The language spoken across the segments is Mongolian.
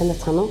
Сайн бацхан уу?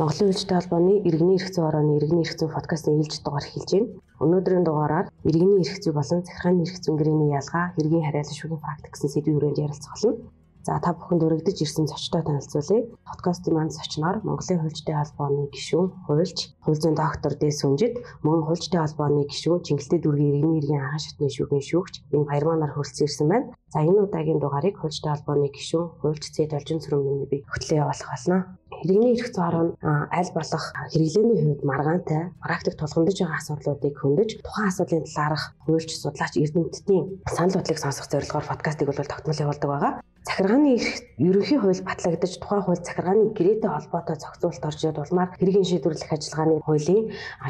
Монголын үйлчтэй холбооны иргэний эрх зүйн орооны иргэний эрх зүйн подкастын ээлж дугаар эхэлж байна. Өнөөдрийн дугаараар иргэний эрх зүй болон захиргааны эрх зүйн гэрээний ялгаа, хэргийн харьяалал шүүхийн практик гэсэн сэдвийн хүрээнд ярилцах болно. За та бүхэнд өргөдөж ирсэн зочдоо танилцуулъя. Подкастын маань зочноор Монголын хуульчдын холбооны гишүүн, хуульч, хууль зүйн доктор Дэс Сүнжид, мөн хуульчдын холбооны гишүүн, Чингэлтэй дүүргийн иргэний иргэн анхан шатны шүүхийн шүүгч энэ баяр манаар хүрэлцэн ирсэн байна. За энэ удаагийн дугаарыг хуульчдын холбооны гишүүн, хуульч Цэд Олжин Сүрэмний би хөтлөө явуулах болно. Иргэний эрх зүйн аль болох хэрэглээний хувьд маргаантай практик тулгамдж байгаа асуудлуудыг хөндөж тухайн асуудлын талаарх хуульч судлаач эрдэмтдийн санал бодлыг сонсох зорилгоор подкастыг бол тогтмол явуулдаг байгаа захиргааны ерөнхий хууль батлагдаж тухайн хууль захиргааны гэрээтэй холбоотой зохицуулалт орж ирээд улмаар хэргийн шийдвэрлэх ажиллагааны хуулийн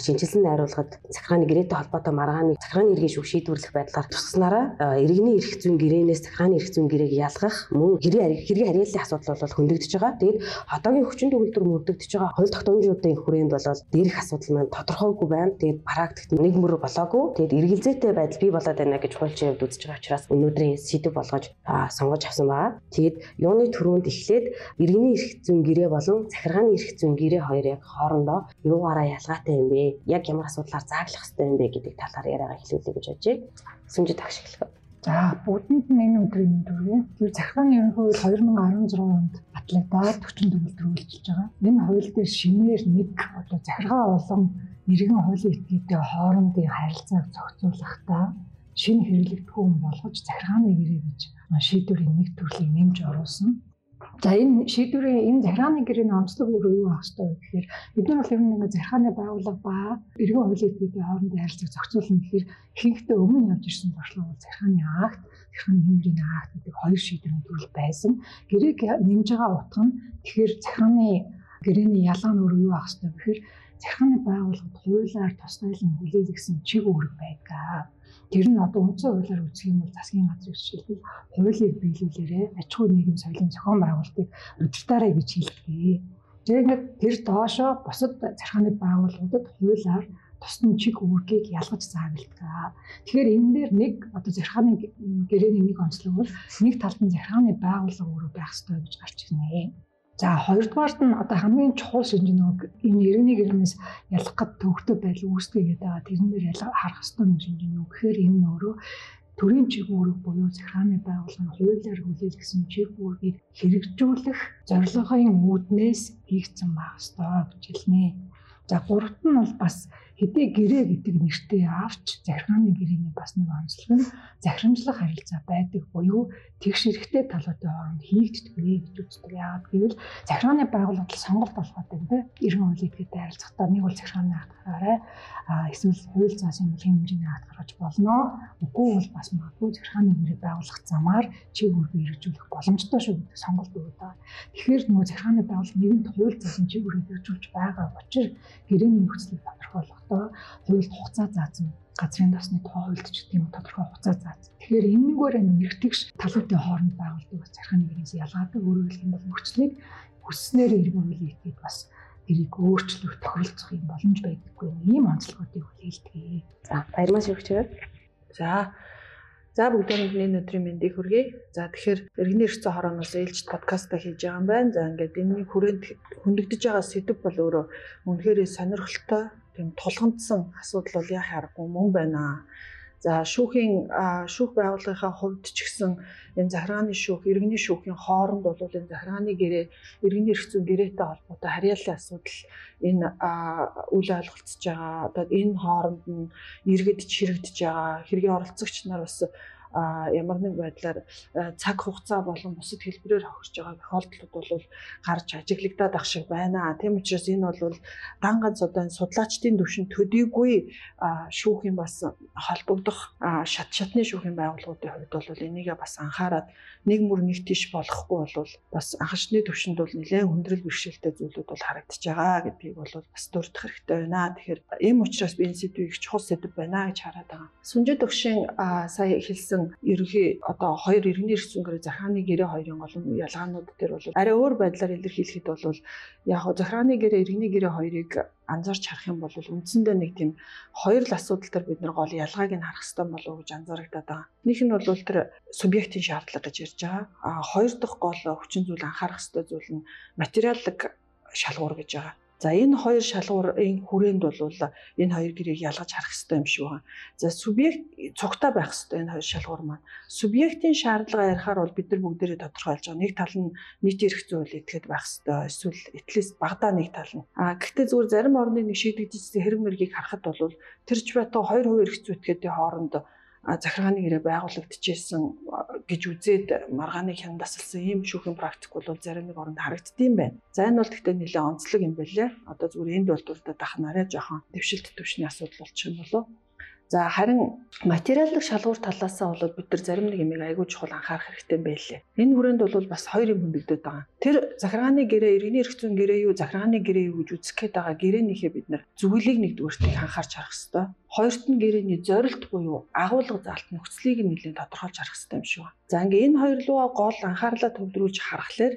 шинжилсэн найруулгад захиргааны гэрээтэй холбоотой маргааны захиргааны эргийн шүүх шийдвэрлэх байдлаар тусгаснараа иргэний эрх зүйн гэрээнээс захиргааны эрх зүйн гэрээг ялгах мөн хэргийн хэргийн харьяаллын асуудал бол хөндөгдөж байгаа. Тэгээд одоогийн хүчин төгөлдөр мөрдөгдөж байгаа хууль тогтоомжуудын хүрээнд бол дээрх асуудал маань тодорхойгүй байна. Тэгээд практикт нэг мөр болоогүй. Тэгээд эргэлзээтэй байдал бий болоод байна гэж хуульчин хувьд үзэж байгаа учраас өнөөдрийн сэдв болгож сонгож авсан байгаа. Тэгээд юуны төрөнд эхлээд иргэний эрх зүйн гэрээ болон захиргааны эрх зүйн гэрээ хоёр яг хоорондоо юугаараа ялгаатай юм бэ? Яг ямар асуудлаар зааглах хэрэгтэй юм бэ гэдэг талаар яриагаа эхлүүлэе гэж бодож байна. Сүмжид агш эхлэв. За бүгдэнд нь энэ өдрийн мэнд хүргэе. Тэр захиргааны ерөнхий хууль 2016 онд батлагдаад 44 төр үйлчилж байгаа. Энэ хууль дээр шинээр нэг одоо захиргаа болон иргэн хуулийн этгээдтэй хоорондын харилцааг зохицуулахдаа шинэ хэрэглэгдэхүүн болгож захиргааны гэрээ гэж шийдвэрийн нэг төрлийг нэмж оруулсан. За энэ шийдвэрийн энэ захиргааны гэрээний онцлог өөр юу ах хэвээр гэхээр бид нар бол ер нь ингээд захиргааны байгууллага ба иргэн хуулийн этгээдийн хоорондын харилцааг зохицуулна гэхээр ихэнхдээ өмнө явж ирсэн туршлага бол захиргааны акт, захиргааны хэмжээний акт гэдэг хоёр шийдвэрийн төрөл байсан. Гэрээг нэмж байгаа утга нь тэгэхээр захиргааны гэрээний ялгаа нь өөр юу ах хэвээр гэхээр захиргааны байгууллагад хуулиар тусгайлан хүлээлгсэн чиг үүрэг байдаг Тэр нь одоо үндсэн хуулиар үзэх юм бол засгийн газрын жишээлбэл хуулийг биелүүлээрэ аж ахуй нийгэм соёлын зохион байгуулалтыг удирдаарай гэж хэлдэг. Тэгээд тэр доошоо бусад зархааны байгууллагуудад хуулиар тусдан чиг үүргийг ялгаж заагалдаг. Тэгэхээр энэ дээр нэг одоо зархааны гэрээний нэг онцлог бол нэг талд нь зархааны байгууллага өөрөө байх ёстой гэж гарч ирнэ. За хоёрдугаарт нь одоо хамгийн чухал шинж нэг энэ иргэний гэрнээс ялах гад төвхтэй байдал үүсгэгээд байгаа. Тэрэн дээр ялах харах хэвээр нэг шинж нэг. Тэгэхээр энэ нь өөрөө төрийн чигүүрэг буюу захиргааны байгууллагын хуулиар хүлээлгэсэн чигүүргийг хэрэгжүүлэх зорилгын үүднээс хийгдсэн байх ёстой гэж хэлнэ. За гуравт нь бол бас хэдий гэрээ гэдэг нэртэй авч захиргааны гэрээний бас нэг онцлог нь захирамжлах харилцаа байдаг буюу тэгш эрхтэй талуудын хооронд хийгддэггүй гэж үздэг. Яагаад гэвэл захиргааны байгууллагад сонголт болгоод байна. Иргэн хуулийн этгээтэй харилцахдаа нэг бол захиргааны акт гаргаарай. А эсвэл хууль заасын хэмжээний хэмжээний гаргаж болно. Үгүй бол бас магадгүй захиргааны гэрээ байгуулах замаар чи үргэлж хэрэгжүүлэх боломжтой шүү гэдэг сонголт өгöd байгаа. Тэгэхээр нөгөө захиргааны байгууллага нэгэнт хууль заасан чи үргэлж хэрэгжүүлж байгаа учраас гэрээний нөхцөлийг тодорхойлох одоо хуульд хугацаа заасан газрын тосны тоо хуульд ч гэдэг юм тодорхой хугацаа заасан. Тэгэхээр энэгээр нэгтгэгч талуудын хооронд байгуулдаг бас зарханы гэрээс ялгаатай өөрөөр хэлбэл нөхцөлийг хүсснээр иргэн үйл итгэж бас тэрийг өөрчлөх тохиролцох юм боломж байдаггүй ийм онцлогуудыг хүлээлтгээ. За баярмаа шүрхчээр. За За бүгдээ нэг өдрийн мэндийг хүргэе. За тэгэхээр иргэний эрхцэн хорооноос ээлж подкаста хийж байгаа юм байна. За ингээд энэний хүрээнд хөндөгдөж байгаа сэдв бол өөрөө үнэхээр сонирхолтой тийм тулгамдсан асуудал бол яах аргагүй мөн байна. За шүүхийн шүүх байгууллагынхаа хувьд ч гэсэн энэ захиргааны шүүх, иргэний шүүхийн хооронд бол энэ захиргааны гэрээ, иргэний эрх зүйн гэрээтэй холбоотой харьяаллын асуудал энэ үйл ойлголцож байгаа. Одоо энэ хооронд нь иргэд чирэгдэж байгаа хэргийн оролцогч нар бас ямар нэг байдлаар цаг хугацаа болон бусад хэлбэрээр хохирж байгаа тохиолдлууд бол гарч ажиглагдаад ах шиг байна. Тийм учраас энэ бол ган ганц одоо судлаачдын төвшин төдийгүй шүүхийн бас холбогдох шат шатны шүүхийн байгууллагуудын хувьд бол энийгээ бас анхаарад нэг мөр нэг тийш болохгүй бол бас анхшны төвшөнд бол нэлээд хүндрэл бэрхшээлтэй зүйлүүд бол харагдаж байгаа гэдгийг бол бас дурдах хэрэгтэй байна. Тэгэхээр ийм учраас би энэ сэдвийг чухал сэдв байна гэж хараад байгаа. Сүнжид төвшин сая хэлсэн ерөнхий одоо хоёр иргэний эрх зүйн захааны гэрээ хоёрын гол ялгаанууд дээр бол арай өөр байдлаар илэрхийлэхэд бол яг хоо захааны гэрээ иргэний гэрээ хоёрыг анзаарч харах юм бол үндсэндээ нэг тийм хоёр л асуудал төр бид нар гол ялгааг нь харах хэрэгтэй болов уу гэж анзаарагдаад байгаа. Нэг нь бол тэр субъектийн шаардлага гэж ярьж байгаа. А хоёр дахь гол хүчин зүйл анхаарах хэрэгтэй зүйл нь материаллык шалгуур гэж байгаа. За энэ хоёр шалгуурын хүрээнд бол энэ хоёр гэрээг ялгаж харах хэрэгтэй юм шиг байна. За субъект цугтаа байх хэрэгтэй энэ хоёр шалгуур маань. Субъектийн шаардлага ярихаар бол бид нар бүгдээрээ тодорхойлж байгаа. Нэг тал нь нийт эрх зүйн хууль этгээд байх хэрэгтэй. Эсвэл этлээс багадаа нэг тал нь. А гэхдээ зүгээр зарим орны нэг шийдэгдсэн хэрэг мэргийг харахад бол тэрч байтугай хоёр хувь эрх зүй этгээдийн хооронд захиргааны гэрээ байгуулагдчихсэн гэж үзээд маргааны хянд тасалсан ийм шүүхийн практик бол зарим нэг оронд харагддсан байна. За энэ бол гэхдээ нэлээд онцлог юм байлээ. Одоо зүгээр энд бол дах нараа жоохон дэвшилт төвшний асуудал болчих юм болов. За харин материалын шалгуур талаасаа бол бид нар зарим нэг юмыг айгүй чухал анхаарах хэрэгтэй байлээ. Энэ хүрээнд бол бас хоёр юм хөндөгдөд байгаа. Тэр захиргааны гэрээ, иргэний эрх зүйн гэрээ юу, захиргааны гэрээ юу гэж үзэх гээд байгаа гэрээнийхээ бид нар зөвлөлийг нэгдүгээртийг анхаарч харах хэрэгтэй. Хоёрт нь гэрээний зорилт буюу агуулга заалт нөхцөлийг нь нэлээд тодорхойлж харах хэрэгтэй юм шиг байна. За ингээ энэ хоёр руугаа гол анхаарлаа төвлөрүүлж харахаар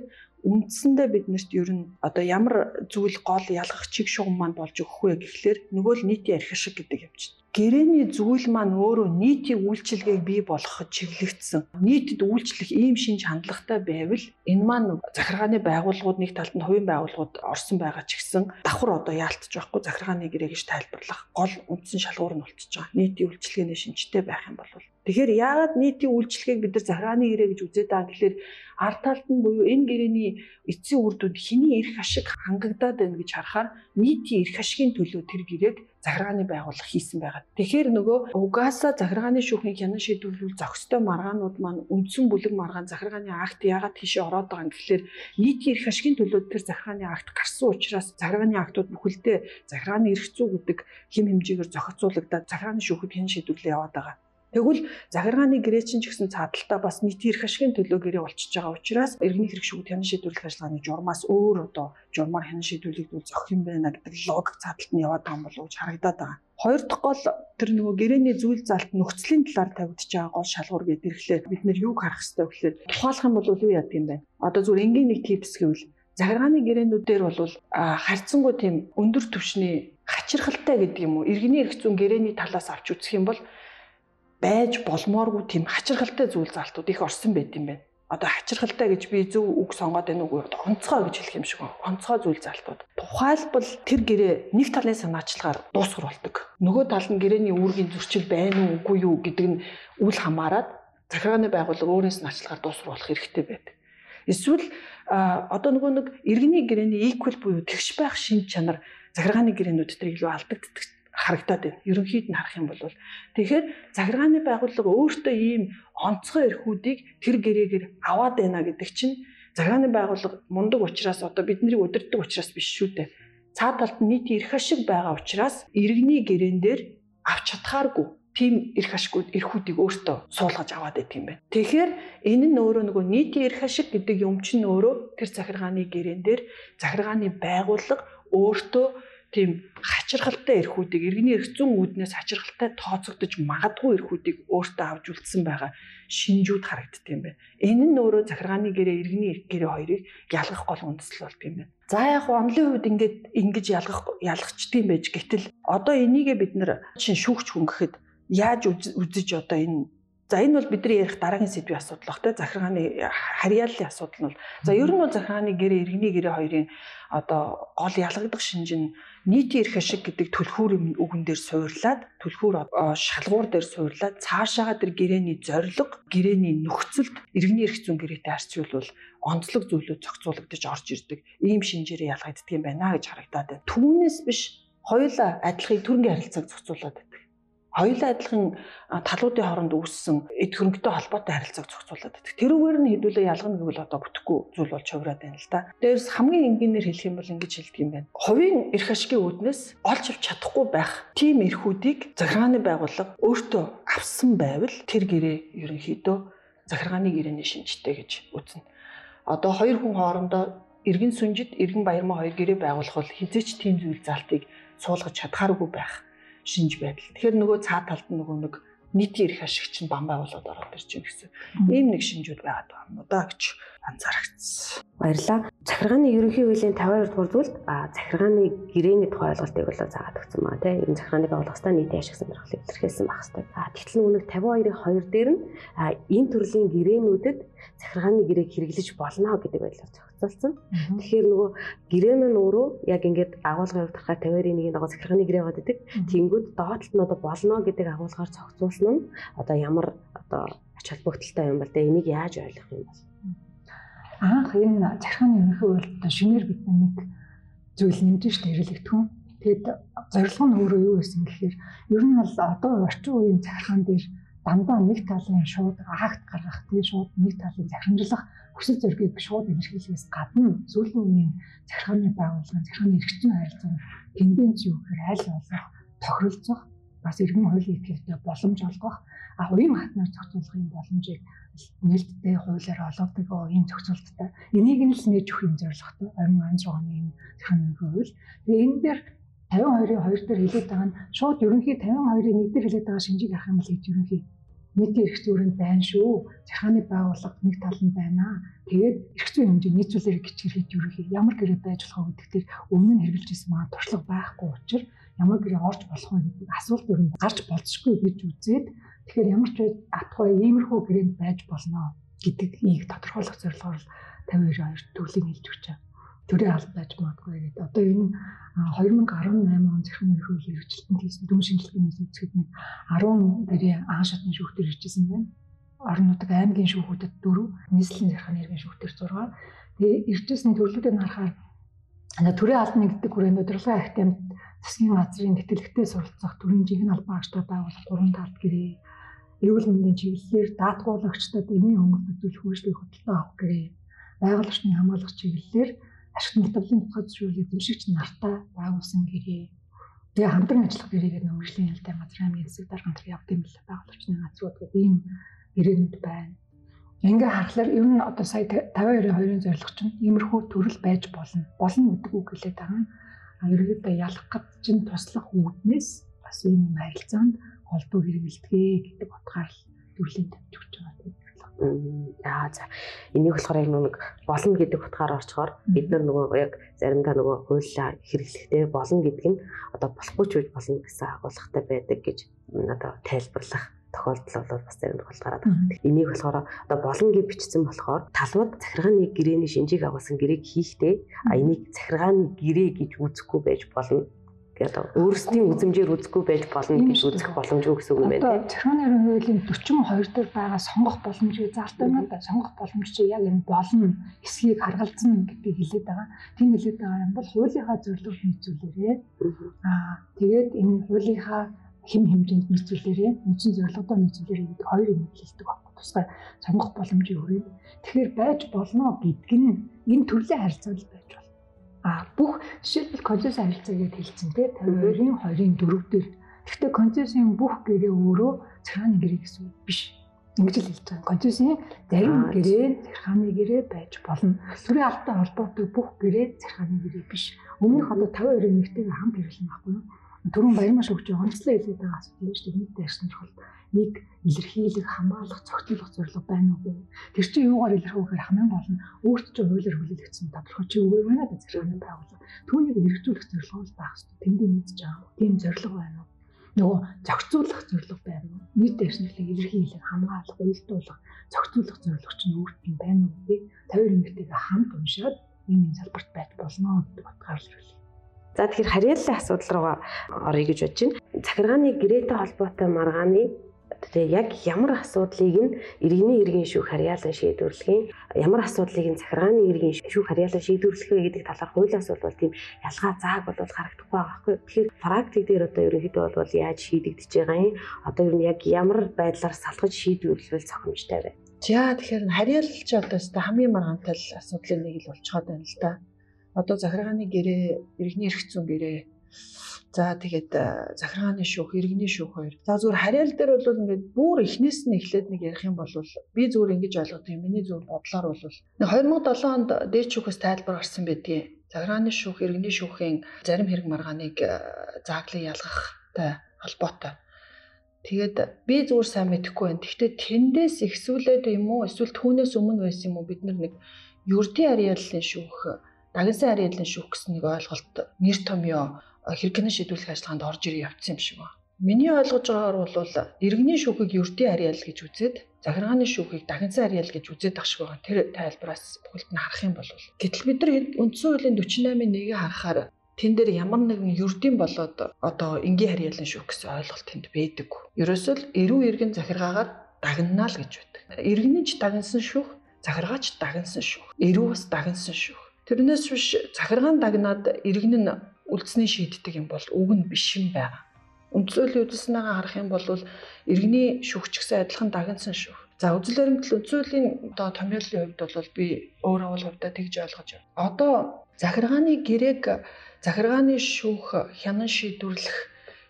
үндсэндээ биднэрт ер нь одоо ямар зүйл гол ялгах чиг шугам маань болж өгөх вэ гэхлээр нөгөө л нийтийн архи шиг гэдэг юм чинь гэрээний зүйл маань өөрөө нийтийн үйлчилгээг бий болгоход чиглэгдсэн. Нийтэд үйлчлэх ийм шинж хандлагатай байвал энэ маань захиргааны байгууллагууд нэг талд нь хувийн байгууллагууд орсон байгаа ч гэсэн давхар одоо яалтж байхгүй захиргааны гэрээ гэж тайлбарлах гол үндсэн шалгуур нь болчихж байгаа. Нийтийн үйлчилгээний шинжтэй байх юм бол Тэгэхээр яагаад нийтийн үйлчлэгийг бид нар захиргааны гэрээ гэж үзээд байгаа гэхэлэр ард талд нь буюу энэ гэрээний эцсийн үр дүнд хэний эрх ашиг хангагдаад байна гэж харахаар нийтийн эрх ашигын төлөө тэр гэрээг захиргааны байгууллага хийсэн байгаа. Тэгэхээр нөгөө угаасаа захиргааны шүүхийн хянан шийдвэрлэл зохистой маргаанууд маань үндсэн бүлэг маргаан захиргааны акт яагаад тийшээ ороод байгаа юм гэхэлэр нийтийн эрх ашигын төлөө тэр захиргааны акт гарсан учраас захиргааны актууд бүхэлдээ захиргааны эрх зүй гэдэг хэм хэмжээгээр зохицуулагдаад захиргааны шүүхэд хянан шийдвэрлэл яваад байгаа. Тэгвэл захиргааны гэрээчин ч гэсэн цаадалтаа бас нийтийн эрх ашигын төлөө гэрээ болчихж байгаа учраас иргэний хэрэг шүүгүүд хянан шийдвэрлэх ажиллагааны журмаас өөр одоо журмаар хянан шийдвэрлэгдвэл зохих юм байна гэдэг логик цаадалт нь яваад байгаа юм болов уу харагдаад байгаа. Хоёр дахь гол тэр нөгөө гэрээний зүйл залт нөхцөлийн талаар тавигдж байгаа гол шалгуур гэдэг ирэхлээр бид нэр юг харах хэрэгтэй вэ гэхээр тухайлах юм бол юу яадаг юм бэ? Одоо зүгээр энгийн нэг типс гэвэл захиргааны гэрээнүүдээр бол харьцангуй тийм өндөр түвшний хачирхалтай гэдэг юм уу? Иргэний эрх зүйн гэрээний талаас авч үзэх юм бол байж болмооргүй тийм хачирхалтай зүйл залтууд их орсон байт юм байна. Одоо хачирхалтай гэж би зөв үг сонгоод байна уу? Онцгой гэж хэлэх юм шиг байна. Онцгой зүйл залтууд. Тухайлбал тэр гэрээ нэг талын санаачлагаар дуусгар болдог. Нөгөө тал нь гэрээний үүргийн зөрчил байна уу үгүй юу гэдэг нь үл хамааран захиргааны байгууллага өөрөөс нь ачлахаар дуусгар болох хэрэгтэй байдаг. Эсвэл одоо нөгөө нэг иргэний гэрээний equal буюу тэгш байх шин чанар захиргааны гэрээнүүд дээр илүү алдагддаг харагдаад байна. Ерөнхийд нь харах юм бол тэгэхээр захиргааны байгууллага өөртөө ийм онцгой эрхүүдийг тэр гэрээгээр аваад байна гэдэг чинь захиргааны байгууллага мундаг учраас одоо бидний удирддаг учраас биш шүү дээ. Цаад талд нь нийт эрх ашиг байгаа учраас иргэний гэрээн дээр авч чадхааргүй тийм эрх ашигуд эрхүүдийг өөртөө суулгаж аваад байдаг юм байна. Тэгэхээр энэ нь өөрөө нөгөө нийтийн эрх ашиг гэдэг юм чинь өөрөө тэр захиргааны гэрээн дээр захиргааны байгууллага өөртөө тийм хачирхалтай эрхүүдийг иргэний эрх зүйн үүднээс хачирхалтай тооцогдож магадгүй эрхүүдийг өөртөө авч үлдсэн байгаа шинжүүд харагддаг юм байна. Энэ нь өөрөө захиргааны гэрээ иргэний эрх гэрээ хоёрыг ялгах гол үндэслэл болт юм байна. За яг хуу онлын хувьд ингээд ингэж ялгах ялгчдığım байж гэтэл одоо энийгээ бид нар шин шүүгч хүн гэхэд яаж үзэж одоо энэ За энэ бол бидний ярих дараагийн сэдвийн асуудал бах те. Захиргааны харьяаллын асуудал нь бол. За ер нь бол захиргааны гэрээ иргэний гэрээ хоёрын одоо гол ялгагдах шинж нь нийтийн эрх ашиг гэдэг түлхүүр үгэн дээр суурлаад түлхүүр шалгуур дээр суурлаад цаашаага тэр гэрээний зорилго гэрээний нөхцөлд иргэний эрх зүйн гэрээтэй харьцуулбал онцлог зүйлүүд зохицуулагдаж орж ирдэг. Ийм шинжээрээ ялгагддаг юм байна гэж харагдаад байна. Түүнээс биш хоёулаа адилхан төрөнгийн харилцааг зохицуулаад хоёулаа адилхан талуудын хооронд үүссэн эд хөрөнгөтэй холбоотой харилцааг зохицуулаад байдаг. Тэрүүгээр нь хэдүүлээ ялгана гэвэл одоо бүтэхгүй зүйл болж хувираад байна л да. Дээрс хамгийн энгийнээр хэлэх юм бол ингэж хэлдэг юм байна. Хувийн эрх ашигын үүднээс олж авч чадахгүй байх тийм эрхүүдийг захиргааны байгууллага өөртөө авсан байвал тэр гэрээ ерөнхийдөө захиргааны гэрээний шинжтэй гэж үзнэ. Одоо хоёр хүн хоорондоо иргэн сүнжид иргэн баярмаа хоёр гэрээ байгуулах бол хизээч тийм зүйл залтыг суулгаж чадхааргүй байх шинж байдал. Тэгэхээр нөгөө цаа талд нь нөгөө нэг нийтийн эрх ашигч нь бамбай болоод ороод ирж байна гэсэн ийм нэг шинжүүд байгаад байгаа юм уу да гэж анзаарчихсан. Баярлалаа. Захиргааны ерөнхий хуулийн 52 дугаар зүйлд захиргааны гэрээний тухай ойлголтыг бол заагаад өгсөн байна тийм. Ер нь захиргааны байгууллагастаа нийтийн ашиг сонирхлыг илэрхийлсэн байх хэрэгтэй. А тэгтэл нүг 52-ийн 2 дээр нь энэ төрлийн гэрээнүүдэд захиргааны гэрээг хэрэглэж болно гэдэг байдлаар зохицуулсан. Тэгэхээр нөгөө гэрээ маань өөрөө яг ингээд агуулгын хувьд харахад 52-ийн нэг дагуу захиргааны гэрээ гоод идэг. Тэнгүүд доотлолт нь одоо болно гэдэг агуулгаар зохицуулсан нь одоо ямар одоо ач холбогдолтой юм бол тэ энийг яаж ойлгох юм бол анх энэ захиргааны ерөнхий хуульд шинээр бид нэг зүйл нэмж штэ хэрэглэгдэхүүн. Тэгэд зорилго нь өөрөө юу гэсэн гэхээр ер нь бол одоо орчин үеийн захиргаан дээр дандаа нэг талын шууд акт гаргах тийм шууд нэг талын захирамжлах хүсэл зорилгыг шууд илэрхийлэхээс гадна сүүлийн үеийн захиргааны байгууллагын захиргааны эрхтэн харилцааны тенденц юу гэхээр аль болох тохиролцох бас иргэн хуулийн этгээдтэй боломж олгох а уян хатнаар зохицуулахын боломжийг нээлттэй хуулиар олгодог ийм зохицуулттай. Энийг нь л нээж өгөх юм зорилготой 2016 оны энэ захиргааны хууль. Тэгээ энэ дээр 52-ийн 2 дээр хэлээд байгаа нь шууд ерөнхий 52-ийн 1 дээр хэлээд байгаа шинжийг харах юм бол хэд ерөнхий нийтийн эрх зүйрэнд байна шүү. Захааны байгууллага нэг тал нь байна. Тэгээд эрх зүйн хэмжээ нийцүүлэр гिचгэр хэд ерөнхий ямар гэрээ байж болох вэ гэдэг дээр өмнө нь хэрэгжилж ирсэн маань туршлага байхгүй учраас ямар гэрээ орж болох вэ гэдэг асуулт ер нь гарч болцсохгүй гэж үзээд тэгэхээр ямар ч атгай иймэрхүү гэрээнд байж болно гэдгийг тодорхойлох зорилгоор 52 төрлийн хэлж өгч байгаа төрийн алба байж магадгүй гэдэг. Одоо энэ 2018 он ерхий хуулийн хэрэгжилтэнд хийсэн дүн шинжилгээний үзэхэд нэг 10 гэрээ аан шатны шүүхтэр иржсэн байна. Орон нутаг аймгийн шүүхүүдэд 4, нийслэлийн захиргааны иргэн шүүхтэр 6. Тэгээ иржсэн төрлүүдийг харахаар төрийн албаны гэдэг хүрээнд удирдлагын ахтемд засгийн газрын тэтгэлэгтэй суралцах төрийн жинхэнэ албан агчтай байгуулах 3 талд гэрээ эрүүл мэндийн чиглэлээр даатгуулагчдад эмийн хөнгөлт үзүүлэх үйлчлэгийг хөдөлгөөн авах гэрээ байгууллагын хамгаалах чиглэлээр ашигт мэдрэлийн тухай зөвшөөрлөг эзэмшигч нартай байгуулсан гэрээ. Тэгээ хамтран ажиллах гэрээгээр нөмөрлийн ялтай газар аймгийн хэсэг дарга хамтран явдаг юм байна. Байгуулагчны газрууд гэдэг ийм гэрээнүүд байна. Ингээ харахаар ер нь одоо сая 52-2-ын зорилго чинь иймэрхүү төрөл байж болно. Болно гэдэг үг хэлээд байгаа нь ерөөдөө ялах гэж чинь туслах үүднээс бас ийм юм харилцаанд холбоо хэрэгэлдэгэ гэдэг утгаар л төрлийн тавьж өгч байгаа. Аа за. Энийг болохоор яг нэг болно гэдэг утгаар орчхоор бид нар нөгөө яг заримдаа нөгөө хуулиа хэрэглэхдээ болно гэдэг нь одоо болохгүй ч үж болно гэсэн агуулгатай байдаг гэж одоо тайлбарлах тохиолдол бол бас зарим тохиолдол гараад байна. Энийг болохоор одоо болно гэж бичсэн болохоор талбад захиргааны гэрээний шинжийг агуулсан гэрээг хийхдээ а энийг захиргааны гэрээ гэж үзэхгүй байж болно одоо өөрсдийн үзмжээр үзэхгүй байж болно гэж үзэх боломжгүй гэсэн үг юм байна. Одоо захиргааны хуулийн 42 дээр байгаа сонгох боломжийг заалтай юм да. Сонгох боломж чи яг энэ болно эсхийг харгалзсан гэдгийг хэлээд байгаа. Тийм хэлээд байгаа юм бол хуулийнхаа зөвлөлд нийцүүлээрээ аа тэгээд энэ хуулийнхаа хэм хэмжээнд нийцүүлээрээ үндсэн зорилгодоо нийцүүлээрээ гэдэг хоёр юм хэлдэг байна. Тусгай сонгох боломжийг хүрээд тэгэхээр байж болно гэдг нь энэ төрлийн харилцаа байж болно А бүх жишээлбэл концесс харилцаа гэдээ хэлсэн тий 52-ын 2-ын 4 дээр. Гэхдээ концессийн бүх гэрээ өөрөө захиргааны гэрээ гэсэн үг биш. Ингэж л хэлж байгаа. Концессийн зарим гэрээ захиргааны гэрээ байж болно. Төрийн албатай холбоотой бүх гэрээ захиргааны гэрээ биш. Өмнөх одоо 52-ын нэгтэйгээ хамт хэрэглэн байхгүй юу? Төрөн баярмаш өгч онцлог хэлээд байгаа асуудал юм шүү дээ. Нийт дайрсан чухал нэг илэрхийлэх, хамгаалах, цогцлох зорилго байна уу? Тэр чинь юугаар илэрхийлэх гэхээр хамгийн гол нь өөрт чинь хуулиар хүлээлгдсэн тодорхой чи үгүй байна да зэрэг байгууллага. Түүнийг хэрэгжүүлэх зорилго бол байх хэрэгтэй. Тэндээ мэдж байгаа юм. Тийм зорилго байна уу? нөгөө зохицуулах зорилго байна уу? Нийт дайрсныг илэрхийлэх, хамгаалах, уялдуулах, зохицуулах зорилго чинь өөрт нь байна уу гэх 50 нэмэгтэйгээ хамт уншаад энэ салбарт байж болно гэдэг утгаар л хэлээ. За тэгэхээр харьяаллын асуудал руугаа орё гэж бодож байна. Захиргааны гэрээтэй холбоотой маргааны тэгээ яг ямар асуудлыг нь иргэний иргэн шүүх харьяалан шийдвэрлэхийн ямар асуудлыг нь захиргааны иргэн шүүх харьяалан шийдвэрлэх вэ гэдэг талаар хуулиас бол тийм ялгаа зааг бол харагдахгүй байгаа байхгүй. Тэгэхээр практик дээр одоо ерөнхийдөө бол яаж шийдэгдэж байгаа юм? Одоо ер нь яг ямар байдлаар салгаж шийдвэрлэвэл цохимжтой вэ? За тэгэхээр харьяалал чи одоо өстой хамгийн маргаантай асуудлын нэг л болчиход байна л да. Одоо захиргааны гэрээ, иргэний эрх зүйн гэрээ За тэгээд э, захиргааны шүүх, иргэний шүүх хоёр. За зүгээр харьяал дээр бол ингээд бүр эхнээс нь эхлээд нэг ярих юм бол би зүгээр ингэж ойлгодог юм. Миний зөв бодлоор бол 2007 онд дээд шүүхээс тайлбар гарсан байдгийг. Захиргааны шүүх, иргэний шүүхийн зарим хэрэг маргааныг э, зааглан ялгахтай холбоотой Тэгээд би зүгээр сайн мэдэхгүй байна. Гэхдээ тэндээс ихсүүлээд юм уу эсвэл түүнээс өмнө байсан юм уу бид нэг ердийн ариаллын шүүх, дагнсан ариаллын шүүх гэсэн нэг ойлголт нэр томьёо хэрэгнээ шийдвэрлэх ажиллагаанд орж ирээ явцсан юм шиг байна. Миний ойлгож байгаагаар бол иргэний шүүхийг ердийн ариал гэж үзээд захиргааны шүүхийг дагнсан ариал гэж үзээд ах шиг байгаа. Тэр тайлбараас бүхэлд нь харах юм бол гэтэл бид нар үндсэн хуулийн 48-ийн 1-ийг харахаар тэн дээр ямар нэгэн ердийн болоод одоо энгийн харьяалан шүүх гэсэн ойлголт тэнд байдаг. Ерөөсөө л эрүү иргэн захиргаагаар дагнана л гэж байдаг. Иргэний ч дагнсан шүүх, захиргаач дагнсан шүүх, эрүү бас дагнсан шүүх. Тэрнээс биш захиргаан дагнаад иргэн нь үлдсний шийддэг юм бол үг нь биш юм байна. Үндсөлийн үзэлснээгээ харах юм бол иргэний шүүгч гэсэн адилхан дагнсан шүүх. За үзэл баримтлал үндсөлийн одоо томьёолын хувьд бол би өөрөө бол хувьдаа тэгж ойлгож байна. Одоо захиргааны гэрээг захиргааны шүүх хянан шийдвэрлэх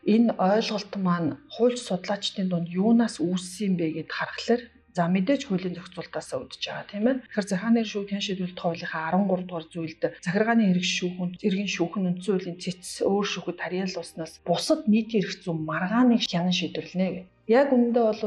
энэ ойлголт маань хууль судлаачдын дунд юунаас үүссэн юм бэ гэд харахаар За мэдээж хуулийн зохицуултаас үүдж байгаа тийм ээ. Тэгэхээр захиргааны шүүх хян шийдвэрлэлт хуулийнхаа 13 дугаар зүйлд захиргааны эрх шүүхэн, эргэн шүүхэн үндсэн хуулийн цэц өөр шүүхэд харьяалуулснаас бусад нийтийн эрх зүйн маргааныг хянан шийдвэрлэнэ гэх. Яг үүндээ бол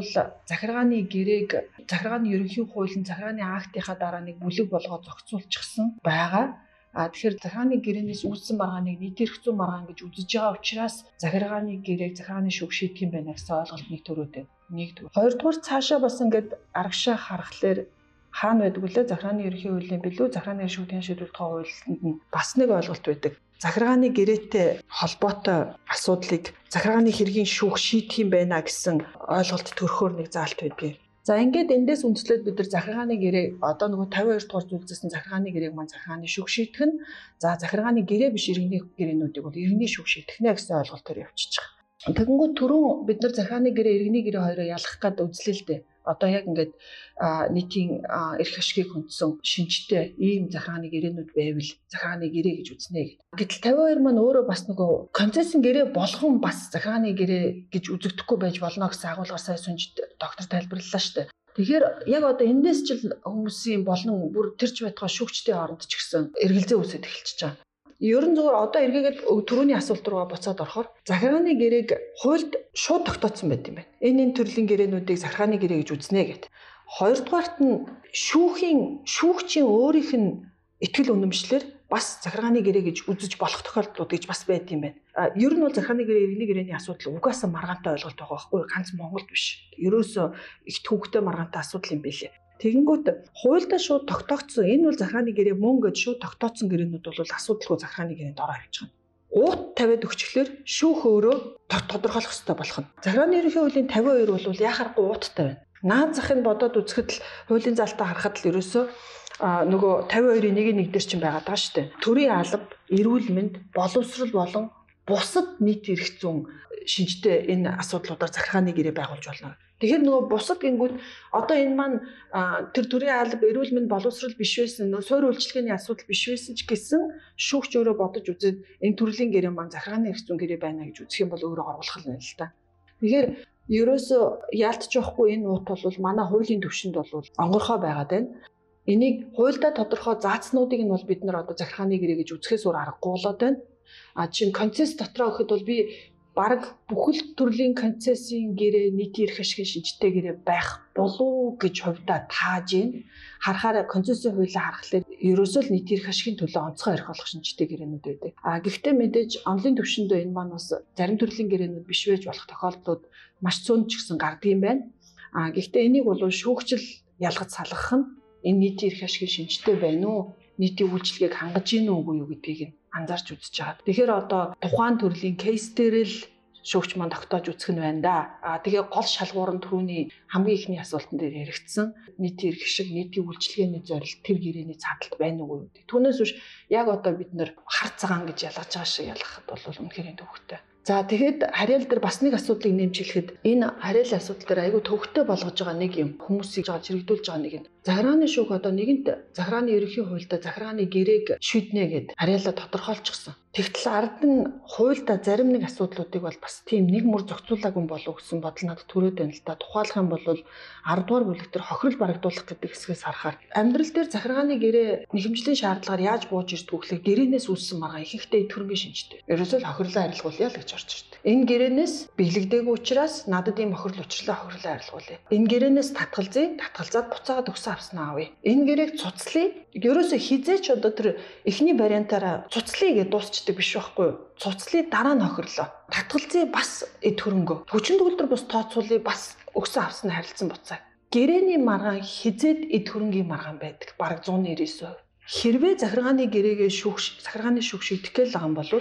захиргааны гэрээг захиргааны ерөнхий хуулийн захиргааны актынхаа дараа нэг бүлэг болгоод зохицуулчихсан байгаа. А тэгэхээр захиргааны гэрээнээс үүссэн маргааныг нийт эрх зүйн маргаан гэж үзэж байгаа учраас захиргааны гэрээг захиргааны шүүх шийдэх юм байна гэсэн ойлголт нэг төрөөд байна. Нэгдүгээр. Хоёрдугаар цаашаа бас ингээд аргашаа харахаар хаана байдаг вүлээ захиргааны ерөнхий хуулийн билүү захиргааны шүүхийн шийдвэрлэх хуулинд нь бас нэг ойлголт байдаг. Захиргааны гэрээтэй холбоотой асуудлыг захиргааны хэргийн шүүх шийдэх юм байна гэсэн ойлголт төрөхөөр нэг заалт байдгийг За ингээд эндээс үндэслээд бид нар захиргааны гэрээ одоо нөгөө 52 дугаар зүйлсээс нь захиргааны гэрээг маань захиргааны шүүх шийдэх нь за захиргааны гэрээ биш иргэний гэрээнүүдийг бол иргэний шүүх шийдэх нэ гэсэн ойлголтоор байгаа. Тэгэнгүүт түрүүн бид нар захиргааны гэрээ иргэний гэрээ хоёроо ялгах гад үзлээ л дээ одоо яг ингээд нийтийн эрх ашгийг хөндсөн шинжтэй ийм захааны гэрээнүүд байвал захааны гэрээ гэж үзнэ гэдэг. Гэтэл 52 маань өөрөө бас нөгөө концессийн гэрээ болгон бас захааны гэрээ гэж үзэгдэхгүй байж болно гэсэн агуулгаар сая сүнжид доктор тайлбарлалаа шүү дээ. Тэгэхээр яг одоо эндээс ч хүмүүсийн болон бүр тэрч байтугай шүүгчдийн хооронд ч гэсэн эргэлзээ үүсэж эхэлчихэж байгаа. Ер нь зүгээр одоо эргээгээд түрүүний асуулт руугаа буцаад орохоор захиргааны гэрээг хуульд шууд тогтооцсон байт юм байна. Энэ энэ төрлийн гэрээнүүдийг захиргааны гэрээ гэж үзнэ гэд. Хоёрдугаарт нь шүүхийн шүүгчийн өөрийнх нь ихтгэл үнэмшлэр бас захиргааны гэрээ гэж үзэж болох тохиолдлууд гэж бас байд юм байна. А ер нь бол захиргааны гэрээ иргэний гэрээний асуудал угаасаа маргаантай ойлголт байгаа байхгүй ганц Монголд биш. Ерөөсөө их төвөгтэй маргаантай асуудал юм билээ. Тэгэнгүүт хуульдаа шууд тогтоогдсон энэ бол захааны гэрээ мөн гэж шууд тогтооцсон гэрээнүүд бол асуудалгүй захааны гэрээнд ороо явж байгаа. Уут тавиад өгчлөөр шүүх өөрөө тодорхойлох хэрэгтэй болох нь. Захааны ерөнхий хуулийн 52 бол яхахгүй ууттай байна. Наад захыг бодоод үзэхэд л хуулийн залтаа харахад л ерөөсөө а нөгөө 52-ийн 1-1 дээр чинь байгаа шүү дээ. Төрийн алба, эрүүл мэнд, боловсрал болон бусад нийт эрх зүйн шинжтэй энэ асуудлуудаар захиргааны гэрээ байгуулж болно. Тэгэхээр нөгөө бусад гингүүд одоо энэ маань тэр төрийн алба эрүүл мэнд боловсрал биш байсан нөө суур үйлчлэгээний асуудал биш байсан ч гэсэн шүүгч өөрөө бодож үзээд энэ төрлийн гэрээ маань захиргааны эрх зүйн гэрээ байна гэж үзэх юм бол өөрөө горгуулах нь л та. Тэгэхээр ерөөсөө яалтчихгүй энэ уут бол манай хуулийн төвшөнд бол онгорхоо байгаад байна. Энийг хуульдаа тодорхой заацнуудыг нь бол бид нар одоо захиргааны гэрээ гэж үзэхээс өөр аргагүй болоод байна. А чинь концесс дотроо гэхэд бол би бараг бүхэл төрлийн концессийн гэрээ нийтийн эрх ашигын шинжтэй гэрээ байх болов гэж хувьдаа тааж байна. Харахаар концессийн хуулийг харахад ерөөсөө л нийтийн эрх ашигын төлөө онцгой эрх олох шинжтэй гэрээнүүд байдаг. А гэхдээ мэдээж онлын төвшөндөө энэ маань бас зарим төрлийн гэрээнүүд биш байж болох тохиолдлууд маш цөөн ч гэсэн гардаг юм байна. А гэхдээ энийг бол шүүгчл ялгаж салгах нь энэ нийтийн эрх ашигын шинжтэй байна уу? Нийтийн үйлчлэгийг хангаж гин үгүй юу гэдгийг нь анзаарч үзэж байгаа. Тэгэхээр одоо тухайн төрлийн кейс дээр л шүүгч маань тогтоож үзэх нь байна да. А тэгээ гол шалгуур нь түрүүний хамгийн ихний асуултан дээр яригдсан нийтийн эрх шиг нийтийн үйлчлэгээний зорилт тэр гэрээний цааталт байна уу гэдэг. Түүнээс биш яг одоо бид нэр хар цагаан гэж ялгаж байгаа шиг ялгахад бол үнэхээр төвхтэй. За тэгэхэд харьяал дээр бас нэг асуудлыг нэмж хэлэхэд энэ харьяалын асуудал дээр айгүй төвхтэй болгож байгаа нэг юм хүмүүсийг жоо чирэгдүүлж байгаа нэг нь захирааны шүүх одоо нэгэнт захирааны ерөнхий хуультай захирааны гэрээг шийднэ гэд харьяалаа тодорхойлчихсон. Тэгтэл ард нь хуульда зарим нэг асуудлуудыг бол бас тийм нэг мөр зохицуулаагүй болов гэсэн бодол надад төрөөд байна л да. Тухайлах юм бол 10 дугаар бүлэг төр хохирол барагдуулах гэдэг хэсгээс харахаар амьдрал дээр захиргааны гэрээ нэхэмжлийн шаардлагаар яаж бууж ирдэг вөхлөө гэрээнээс үүссэн маргаа ихэнхдээ төрөнгийн шинжтэй. Ерөөсөө хохирлоо арилгуулъя л гэж орж ирдэг. Энэ гэрээнээс биелэгдээгүй учраас надад ийм охирол учрлаа хохирлоо арилгуулъя. Энэ гэрээнээс татгалзъя, татгалзаад буцаагаад өгсөн авснаа авъя. Энэ гэрээг цуцлая. Ерөөсө хизээч одоо тэр эхний вариантаараа цуцлая гэж дуусчдаг биш байхгүй юу? Цуцлая дараа нь хохирлоо. Татгалзъя бас эд хөрөнгө. Хүчин төгөлдөр бус тооцоолъя бас өгсөн авснаа харилцсан буцаа. Гэрээний маргаан хизээд эд хөрөнгийн маргаан байдаг. Бараг 199%. Хэрвээ захиргааны гэрээгээ шүүх захиргааны шүүх шийдэх гээл байгаа юм бол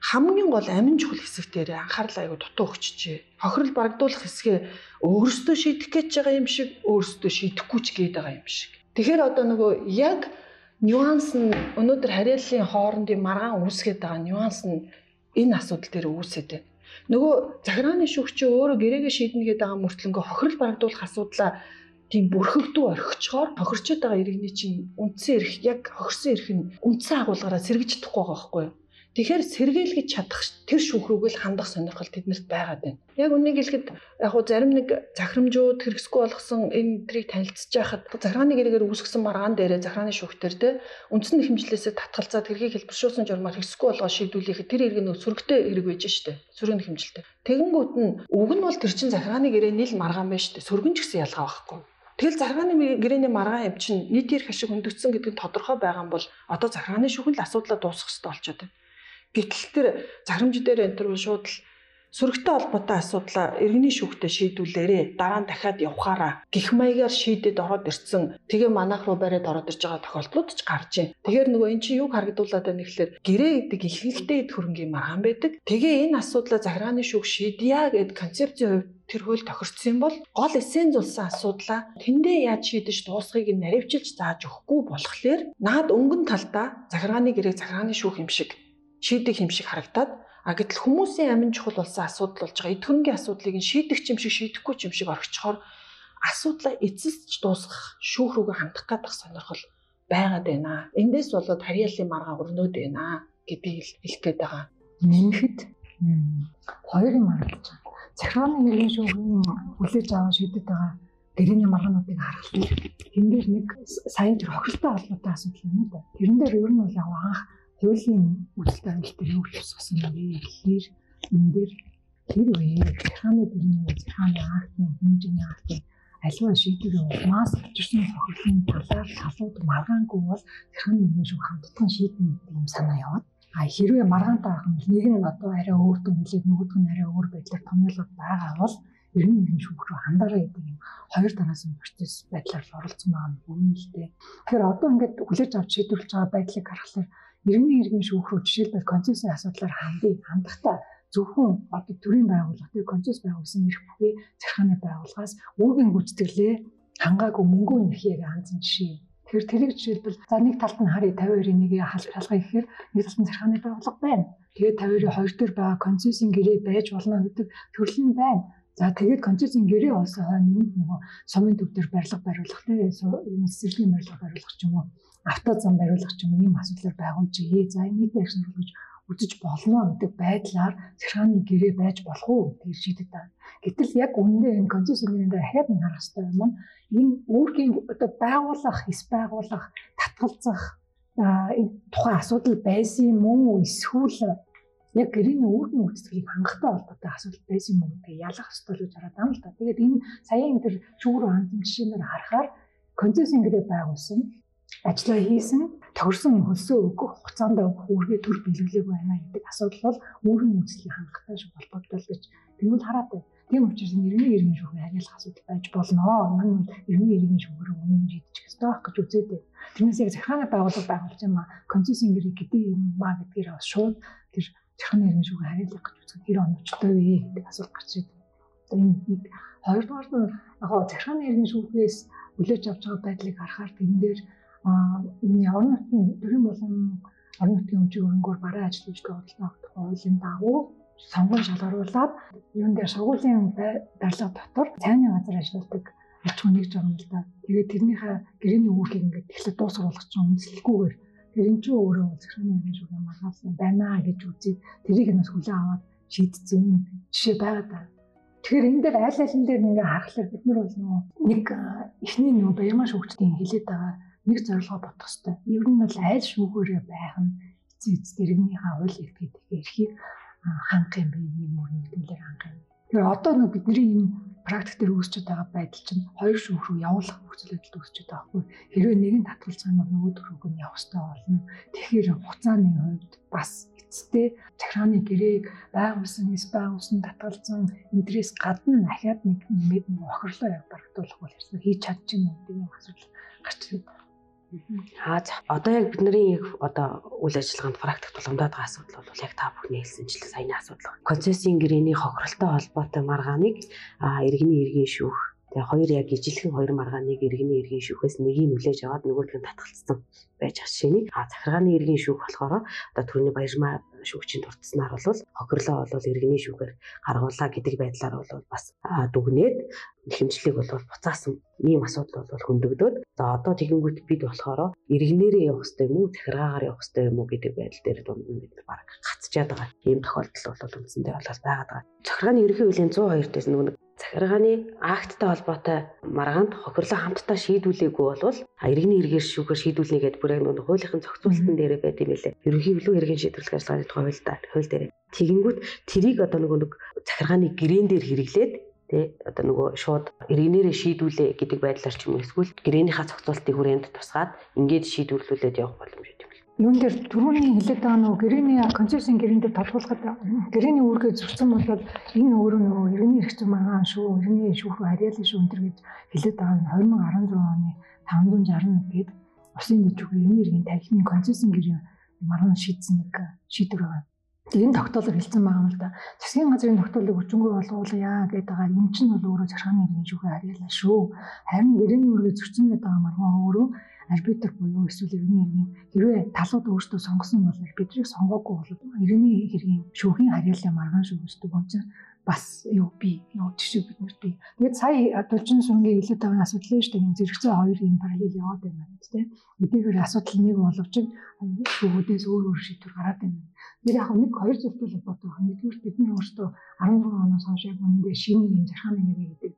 хамгийн гол амин чухал хэсэг дээр анхаарал аягүй дутуу өгчжээ. Хохирол барагдуулах хэсгээ өөрөөсөө шийдэх гэж байгаа юм шиг өөрөөсөө шийдэхгүй ч гээд байгаа юм шиг. Тэгэхээр одоо нөгөө яг нюанс нь өнөөдөр харьяаллын хоорондын маргаан үүсгээд байгаа нюанс нь энэ асуудал дээр үүсээд байна. Нөгөө захиргааны шүүгч өөрөө гэрээгээ шийднэ гэдэг байгаа мөртлөнгөө хохирол барагдуулах асуудлаа тийм бүрхэгдүү орхичоор хохирчод байгаа иргэний чинь үндсэн эрх яг хохирсон эрх нь үндсэн агуулгаараа сэргэж чадахгүй байгаа байхгүй юу? Тэгэхээр сэргийлгэж чадах тэр шүүх рүүгээ л хандах сонирхол тэднэрт байгаад байна. Яг үнийг хэлэхэд яг хуу зарим нэг захирамжууд хэрэгсгүй болгосон энэ трийг танилцж яхад захиргааны гэрээгээр үүсгэсэн маргаан дээрээ захиргааны шүүхтэр те үндсэн хэмжлээсээ татгалзаад хэргийг хэлбэршүүлсэн журмаар хэрэгсгүй болгоо шийдвүүлэхэд тэр иргэн нөх сөрөгтэй хэрэг байж штэ. Сөрөг хэмжилтэй. Тэгэнгүүт нь уг нь бол тэр чин захиргааны гэрээний л маргаан байж штэ. Сөргөн ч гэсэн ялгаа байхгүй. Тэгэл захиргааны гэрээний маргаан юм чинь нийт эрх ашиг хөндөгдсөн гэдэг нь тодорхой байгаа юм бол одоо захиргааны шүүхэн л асуудлаа дуусгах хэрэгтэй болчиход байна. Гэтэл тэр захирамж дээр энэ төр шууд л сөрөгтэй холбоотой асуудлаа иргэний шүүхтээ шийдүүлээрээ дараа нь дахиад явахаараа гих маягаар шийдэд ороод ирсэн тэгээ манайх руу бариад ороод ирж байгаа тохиолдлууд ч гарч байна. Тэгэхээр нөгөө эн чинь юг харагдуулаад байна гэхэлэр гэрээ гэдэг ихэнхдээ хөрөнгөний маргаан байдаг. Тэгээ энэ асуудлаа захиргааны шүүх шийдъя гэд концепцийн хувьд тэр хууль тохирцсон бол гол эсен зулсан асуудлаа тэндээ яаж шийдэж дуусгахыг нь наривчилж зааж өгөхгүй болохоор наад өнгөн талдаа захиргааны гэрээг захиргааны шүүх юм шиг шийдэх юм шиг харагдаад А гэтэл хүмүүсийн амин чухал болсон асуудал болж байгаа. Эдгэрэнгийн асуудлыг нь шийдэх юм шиг шийдэхгүй юм шиг орчихоор асуудлаа эцэст дуусгах шүүх рүүгээ хандах гадах сонирхол байгаад байна. Эндээс болоод харьяалын маргаа өрнөд байна гэдгийг хэлэх гээд байгаа. Нэмэхэд хоёр юм харагдаж байна. Захиргааны нэрийн шүүхийн хүлээж аван шийдэд байгаа гэрээний маргаануудыг харахад энэ дээр нэг сайн тэр хохиролтой холбоотой асуудал юм да. Тэрэн дээр ер нь бол яг анх хуулийн үйлдэл амьд юу хийсэн бэ? Гэхээр энэ дээр тэр үе захааны дэрний захааны актны хэмжээний актны аливаа шийдвэрийн улмаас очирсан тохиолдлын талаар асуудал маргаангүй бол захааны дэрний шүү хамтдаган шийднэ гэдэг юм санаа яваад. А хэрвээ маргаантай юм бол нэг нь одоо арай өөр дүнлээд нөгөөдг нь арай өөр байдлаар томьёолоод байгаа бол ерний иргэн шүүх рүү хандаараа гэдэг юм хоёр дараагийн процесс байдлаар оролцсон байгаа нь үнэн л дээ. Тэгэхээр одоо ингээд хүлээж авч шийдвэрлэж байгаа байдлыг харахаар иргэний иргэн шүүх рүү жишээлбэл концессийн асуудлаар хандъя хандахдаа зөвхөн одоо төрийн байгууллага тэр концесс байгуулсан эрх бүхий захиргааны байгууллагаас үүргийн гүйцэтгэлээ хангаагүй мөнгөө нөхийг анзан жишээ. Тэгэхээр тэрийг жишээлбэл за нэг талд нь харъя 52-ийн нэг халахаа гэхээр нэг талд нь захиргааны байгууллага байна. Тэгээд 52-ийн хоёр дээр байгаа концессийн гэрээ байж болно гэдэг төрлийн байна. За тэгээд концессийн гэрээ олсон хойно нөгөө сумын төв дээр барилга бариулах тийм эсэргүүцлийн барилга бариулах ч юм уу автозам бариулах ч юм ийм асуудлаар байгуулж ээ. За энийг ярьсан гэж үзэж болно гэдэг байдлаар захиргааны гэрээ байж болох уу гэж шийдэт байна. Гэтэл яг үнэндээ энэ концессионерийн дээр хараад харах хэрэгтэй юм нь энэ үүргийн одоо байгуулах, эс байгуулах, татгалзах энэ тухайн асуудал байсан юм уу эсвэл яг гэрээний үүргийн үйлчлэгийг хангахтай холбоотой асуудал байсан юм уу гэдгийг ялах хэрэгтэй гэж хараад байна л да. Тэгээд энэ саяын энэ төр шүүрүү хандсан жишээнээр харахаар концессийн гэрээ байгуулсан ажиллаа хийсэн тохирсон хөлсөө өгөх хугацаанд өгөх үүргээ төр биелүүлээгүй байна гэдэг асуудал бол өөрийн үйлчлэгийг хангахтай холбоотой л гэж бол хараад байна. Тийм учраас нэрний иргэн шүүхийн хариулах асуудал байж болно. Энэ нэрний иргэн шүүхээр үнэн шийдчих ёстой байх гэж үзээд байна. Тэрнээс яг захааны байгууллага байгуулж байгаа концессийн гэрээ гэдэг юм маа гэдгээр шууд тэр захааны иргэн шүүхийн хариулах гэж үзэх хэрэг оновчтой вэ гэдэг асуулт гарч ирдэг. Энэ нэг хоёрдугаар нь яг захааны иргэн шүүхээс хүлээж авч байгаа байдлыг харахаар тэн дээр энэ орон нутгийн төрийн болон орон нутгийн өмчиг өрөнгөөр бараа ажиллаж бодлоо авах хуулийн дагуу сонгон шалгаруулад юун дээр сургуулийн барилга дотор цайны газар ажилладаг юм л да. Тэгээд тэрнийхээ гэрээний үүргийг ингээд эхлээд дуусгуулах чинь үнэлэлгүйгээр тэр эн чинь өөрөө захиргааны юм шиг маргаасан байна гэж үзээд тэрийг нас хүлээн аваад шийдсэн юм жишээ байгаа даа. Тэгэхээр энэ дээр айл алин дээр ингээ харахаар бид нар бол нэг эхний нөө баярмаа шүүгчдийн хилээд байгаа нэг зорилгоо бодох хэрэгтэй. Ер нь бол айл шүүгээрээ байх нь эцэг эцэг иргэнийхээ хууль эрх гэдэг эрхийг ханх юм бэ нэг мөр нэгдмэлээр ханх юм. Тэгэхээр одоо нэг бидний энэ практик дээр үүсчихэд байгаа байдал чинь хоёр шүүх рүү явуулах нөхцөл байдалд үүсчихэд байгаа хгүй. Хэрвээ нэг нь татгалзах юм бол нөгөө төрөг нь явах хэрэгтэй болно. Тэгэхээр хугацааны хувьд бас эцэстээ захирааны гэрээг байгуулсан, эс байгуулсан татгалзсан энтрээс гадна дахиад нэг нэг охирлоо яг барагдуулах бол ярьсан хийж чадчихна гэдэг юм асуудал гарч ирээд Аа за одоо яг бидний одоо үйл ажиллагаанд практик тулгамдаад байгаа асуудал бол яг та бүхний хэлсэнчлэн саяны асуудал. Концессийн гэрээний хохиролтой холбоотой маргааныг иргэний иргэн шүүх Тэгээ хоёр яг ижилхэн хоёр маргааныг иргэний иргэн шүүхээс нэгийг нүлээж аваад нөгөөдг нь татгалцсан байж байгаа жишээнийг а захиргааны иргэн шүүх болохоор одоо төрний баярмаа шүүгчийн дурдсанаар бол хохирлоо бол иргэний шүүхээр гаргуулаа гэдэг байдлаар бол бас дүгнээд хэмжлэг бол буцаасан ийм асуудал бол хөндөгдөөд за одоо тэгэнгүүт бид болохоор иргэнээрээ явах хэрэгтэй юм уу захиргаагаар явах хэрэгтэй юм уу гэдэг байдал дээр дунд нь бид баг гацчаад байгаа ийм тохиолдол бол үндсэндээ бол байгаад байгаа. Захиргааны ерөнхий хуулийн 102 дээс нэг захиргааны акттай холбоотой маргаанд хохирлоо хамтдаа шийдвүлээгүй болвол иргэний эргээр шүүгээр шийдвүлнэ гэдэг бүр яг нэг хуулийнхын зохицуулалтын дээр байд юм лээ. Ерөнхий хөлөө иргэн шийдвэрлэх ажиллагааны тухай хуультай хууль дээр. Тэгэнгүүт тэрийг одоо нөгөө нэг захиргааны гэрээн дээр хэрэглээд тэ одоо нөгөө шууд иргэнээрээ шийдвүлээ гэдэг байдлаар ч юм уу эсвэл гэрээнийхээ зохицуултыг хүрээнд тусгаад ингээд шийдвэрлүүлээд явах боломж юун дээр түрүүний хэлээд байгаа нөгөө гэрээний концессийн гэрээн дээр толгуулахад гэрээний үүргээ зөрчсөн бол энэ өөрөө нөгөө иргэний эрх зүйн маргаан шүү, иргэний шүүх харьяалал шүү энэ төр гэж хэлээд байгаа нь 2016 оны 561 гээд усын дэжүүг иргэний эргийн тархины концессийн гэрээ маргаан шийдсэн нэг шийдвэр байгаа. Энэ тогтоолоор хэлсэн байгаа юм л да. Засгийн газрын тогтоолыг өчнгөө болгуулъя гэдэг байгаа. Энэ чинь бол өөрөө захиргааны иргэн шүүхээ харьяалаа шүү. Харин гэрээний үүргээ зөрчсөн гэдэг байгаа маргаан өөрөө арбитр буюу эсвэл иргэний хэргийн хэрвээ талууд өөрсдөө сонгосон бол арбитрийг сонгоогүй бол иргэний хэргийн шүүхийн харьяалын маргаан шүүгчдэг чинь бас юу би юу жишээ бид нарт тэгээд сая дулчин сүнгийн хэлээд байгаа асуудал нь шүү дээ зэрэгцээ хоёр юм параллел яваад байна тийм эдгээр асуудал нэг боловч шүүгүүдээс өөр өөр шийдвэр гараад байна. Тэр яг нэг хоёр зүйлтэй холбоотой байна. Нэгдүгээр бид нар өөрсдөө 16 оноос хойш яг үнэндээ шинэ юм захааны нэрийг гэдэг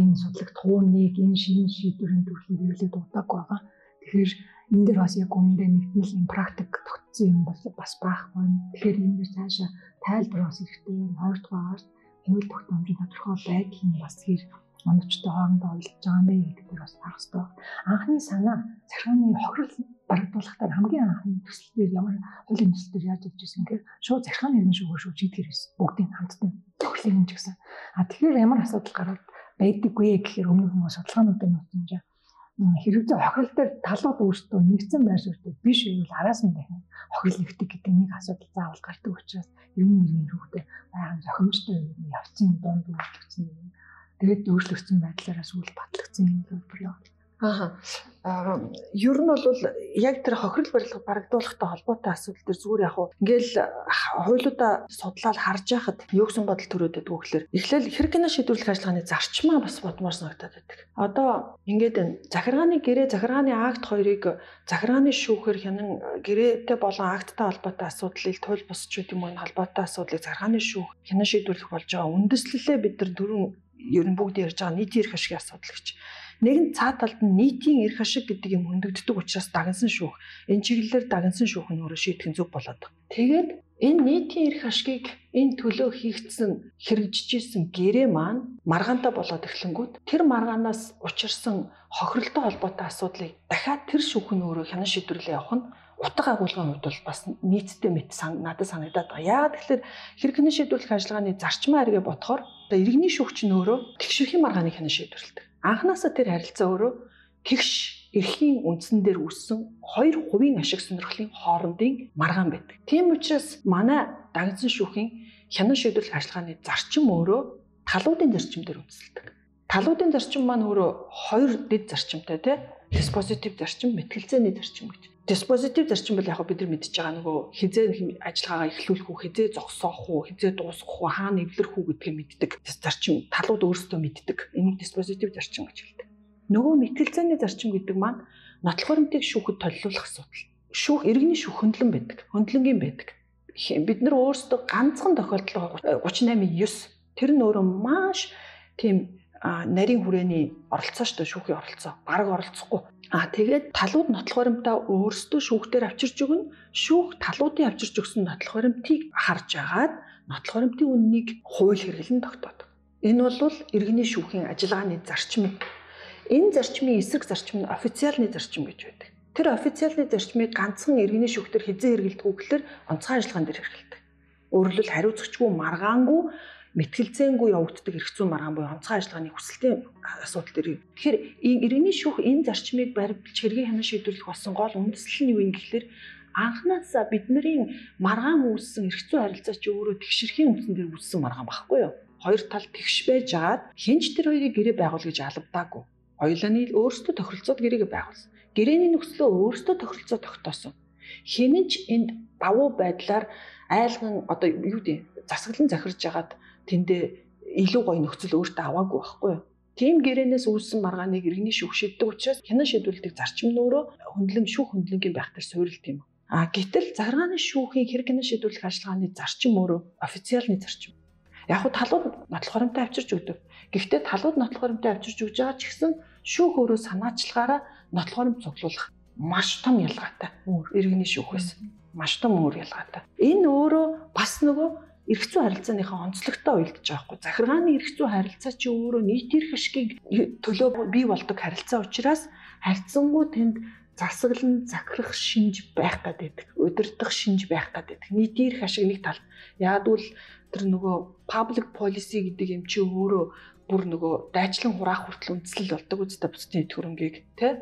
энэ судлах тууныг энэ шинэ шийдвэрийн төрөлийг хэрэглээд удаагүй байгаа. Тэгэхээр энэ дээр бас яг үнэндээ нэгтгэл юм практик тогтсон юм бол бас байхгүй. Тэгэхээр энэ дээр цаашаа тайлбар бас хэрэгтэй. Хоёрдугаар хууль тогтоомжийн тодорхой байдал нь бас хэр оновчтой хоорондоо ойлж байгаа мэй гэдэг дээр бас харах хэрэгтэй. Анхны санаа захиргааны хохирол барагдуулахдаа хамгийн анхны төсөл дээр ямар хуулийн төсөл дээр яаж явж ирсэн гэхээр шууд захиргааны иргэн шүүгөө шууд шийдэхэр байсан. Бүгдийн хамтдан тохиолын юм ч гэсэн. А тэгэхээр ямар асуудал гараад байдаггүй гэхээр өмнө хүмүүс судалгаануудын нөхцөлж хэрэгцээ хохирол дээр талууд өөрсдөө нэгдсэн байр суурьтай биш байвал араас нь дахин хохирол нэгдэг гэдэг нэг асуудал заавал гардаг учраас ерөн нэрийн хүүхдээ байгаан зохимжтой явцын дунд үйлчлэгдсэн. Тэгээд өөрчлөгдсөн байдлаараа сүүл батлагдсан юм хэлбэр яваад Аа. Ер нь бол яг тэр хохирол барилга барагдуулахтай холбоотой асуудал төр зүгээр яг уу ингээл хуулиудаа судлаад харж яхад юу гэсэн бодол төрөөд байдаг гэхээр эхлээл хэрэг гинэ шийдвэрлэх ажиллагааны зарчмаа бас бодмоор санагдаад байдаг. Одоо ингээд энэ захиргааны гэрээ захиргааны акт хоёрыг захиргааны шүүхээр хянан гэрээтэй болон акттай холбоотой асуудлыг туйл босч юм уу холбоотой асуудлыг захиргааны шүүх хянан шийдвэрлэх болж байгаа. Үндэслэлээ бид нар дөрөв ер нь бүгд ярьж байгаа нийтийн эрх ашигын асуудал гэж Нэгэн цаа талд нь нийтийн эрх ашиг гэдэг юм хөндөгддөг учраас дагнсан шүүх. Энэ чиглэлээр дагнсан шүүх нь өөрөө шийтгэн зөв болоод. Тэгээд энэ нийтийн эрх ашгийг энэ төлөө хийгдсэн хэрэгжижсэн гэрээ маань маргаантай болоод эхлэнгүүт тэр маргаанаас учирсан хохиролтой холбоотой асуудлыг дахиад тэр шүүх нь өөрөө хянан шийдвэрлээ явах нь утга агуулгын хувьд бол бас нийцтэй мэт сан надад санагдаад байгаа. Яагаад тэгэхээр хэрэгний шийдвэрлэх ажиллагааны зарчмаа хэрэгэ бодохоор иргэний шүүгч нь өөрөө тэгшэрхийн маргааныг хянан шийдвэрлэдэг. Анханасаа тэр харилцаа өөрөө тэгш эрхийн үндсэн дээр үүссэн хоёр хувийн ашиг сонирхлын хоорондын маргаан байдаг. Тийм учраас манай дагнсан шүүхийн хянан шийдвэрлэх ажиллагааны зарчим өөрөө талуудын зарчим дээр үндэслэдэг. Талуудын зарчим маань өөрөө хоёр дэд зарчимтай тий диспозитив зарчим, мэтгэлцээний зарчим гэж. Диспозитив зарчим бол яг бид нар мэдж байгаа нөгөө хизээ ажиллагаагаа эхлүүлэх үү, хизээ зогсоох уу, хизээ дуусгах уу, хаана эвлэрэх үү гэдгийг мэддэг. Зарчим талууд өөрсдөө мэддэг. Энийг диспозитив зарчим гэж хэлдэг. Нөгөө мэтгэлцээний зарчим гэдэг маань нотлох баримтыг шүүхэд толиулах асуудал. Шүүх иргэний шүүх хөндлөн байдаг. Хөндлөнгийн байдаг. Бид нар өөрсдөө ганцхан тохиолдол 38.9 тэр нь өөрөө маш тийм нарийн хүрээний оролцоо шүү дээ шүүхийн оролцоо. Бараг оролцохгүй. Аа тэгээд талууд нотлох баримтаа өөрсдөө шүүхтээр авчирч өгнө. Шүүх талуудын авчирч өгсөн нотлох баримтыг харж агаад нотлох баримтын үннийг хууль хэрэглэн тогтоодог. Энэ бол иргэний шүүхийн ажиллагааны зарчим. Энэ зарчмын эсрэг зарчим нь официалны зарчим гэж байдаг. Тэр официалны зарчмыг ганцхан иргэний шүүхтэр хизээ хэрэгэлдэг гэхэлэр онцгой ажиллагаан дээр хэрэгэлдэг. Өөрөөр хэлбэл хариуцагчгүй маргаангүй мэтгэлцээнгүй явагддаг эрх зүйн маргаан буюу онцгой ажиллагааны хүсэлтийн асуудал дээр. Тэгэхээр иргэний шүүх энэ зарчмыг баримтж хэргийн хянан шийдвэрлэх болсон гол үндэслэл нь юу юм гэхэлэр анханасаа бидний маргаан үүссэн эрх зүйн харилцаа чи өөрөө тэгшэрхийн үндсэн дээр үүссэн маргаан багхгүй юу? Хоёр тал тэгш байж агаад хинч тэр хоёрыг гэрээ байгуул гэж алавдаагүй. Хоёулаа нь өөрсдөө тохиролцоод гэрээг байгуулсан. Гэрээний нөхцлөө өөрсдөө тохиролцоо тогтоосон. Хинэн ч энд давуу байдлаар айлган одоо юу гэдэг засаглан захирж агаад тэндээ илүү гоё нөхцөл өөртөө аваагүй байхгүй юу? Тийм гэрээнээс үүссэн маргааныг иргэний шүүх шийддэг учраас хянан шийдвэрлэдэг зарчим нь өөрөө хөндлөн шүүх хөндлөнгийн байх төр суурилт юм. А гэтэл захиргааны шүүхийн хэрэг хянан шийдвэрлэх ажиллагааны зарчим өөрөө официалны зарчим. Яг хуу талууд нотлох баримтаа авчирч өгдөг. Гэхдээ талууд нотлох баримтаа авчирч өгж байгаа ч гэсэн шүүх өөрөө санаачлагаараа нотлох баримт цуглуулах маш том ялгаатай. Иргэний шүүхээс маш том өөр ялгаатай. Энэ өөрөө бас нөгөө зүй харилцааныхаа онцлогтой уялдаж байгаа хгүй. Захиргааны зүй харилцаа чи өөрөө нийт эрх ашгийг төлөө бий болдог харилцаа учраас харьцангуй тэнд засаглан захирах шинж байх гэдэг. Удирдах шинж байх гэдэг. Нийт эрх ашиг нэг тал. Яагвал тэр нөгөө public policy гэдэг юм чи өөрөө бүр нөгөө дайчлан хураах хүртэл үндслэл болдог үстэй бусдын эд хөрөнгийг тий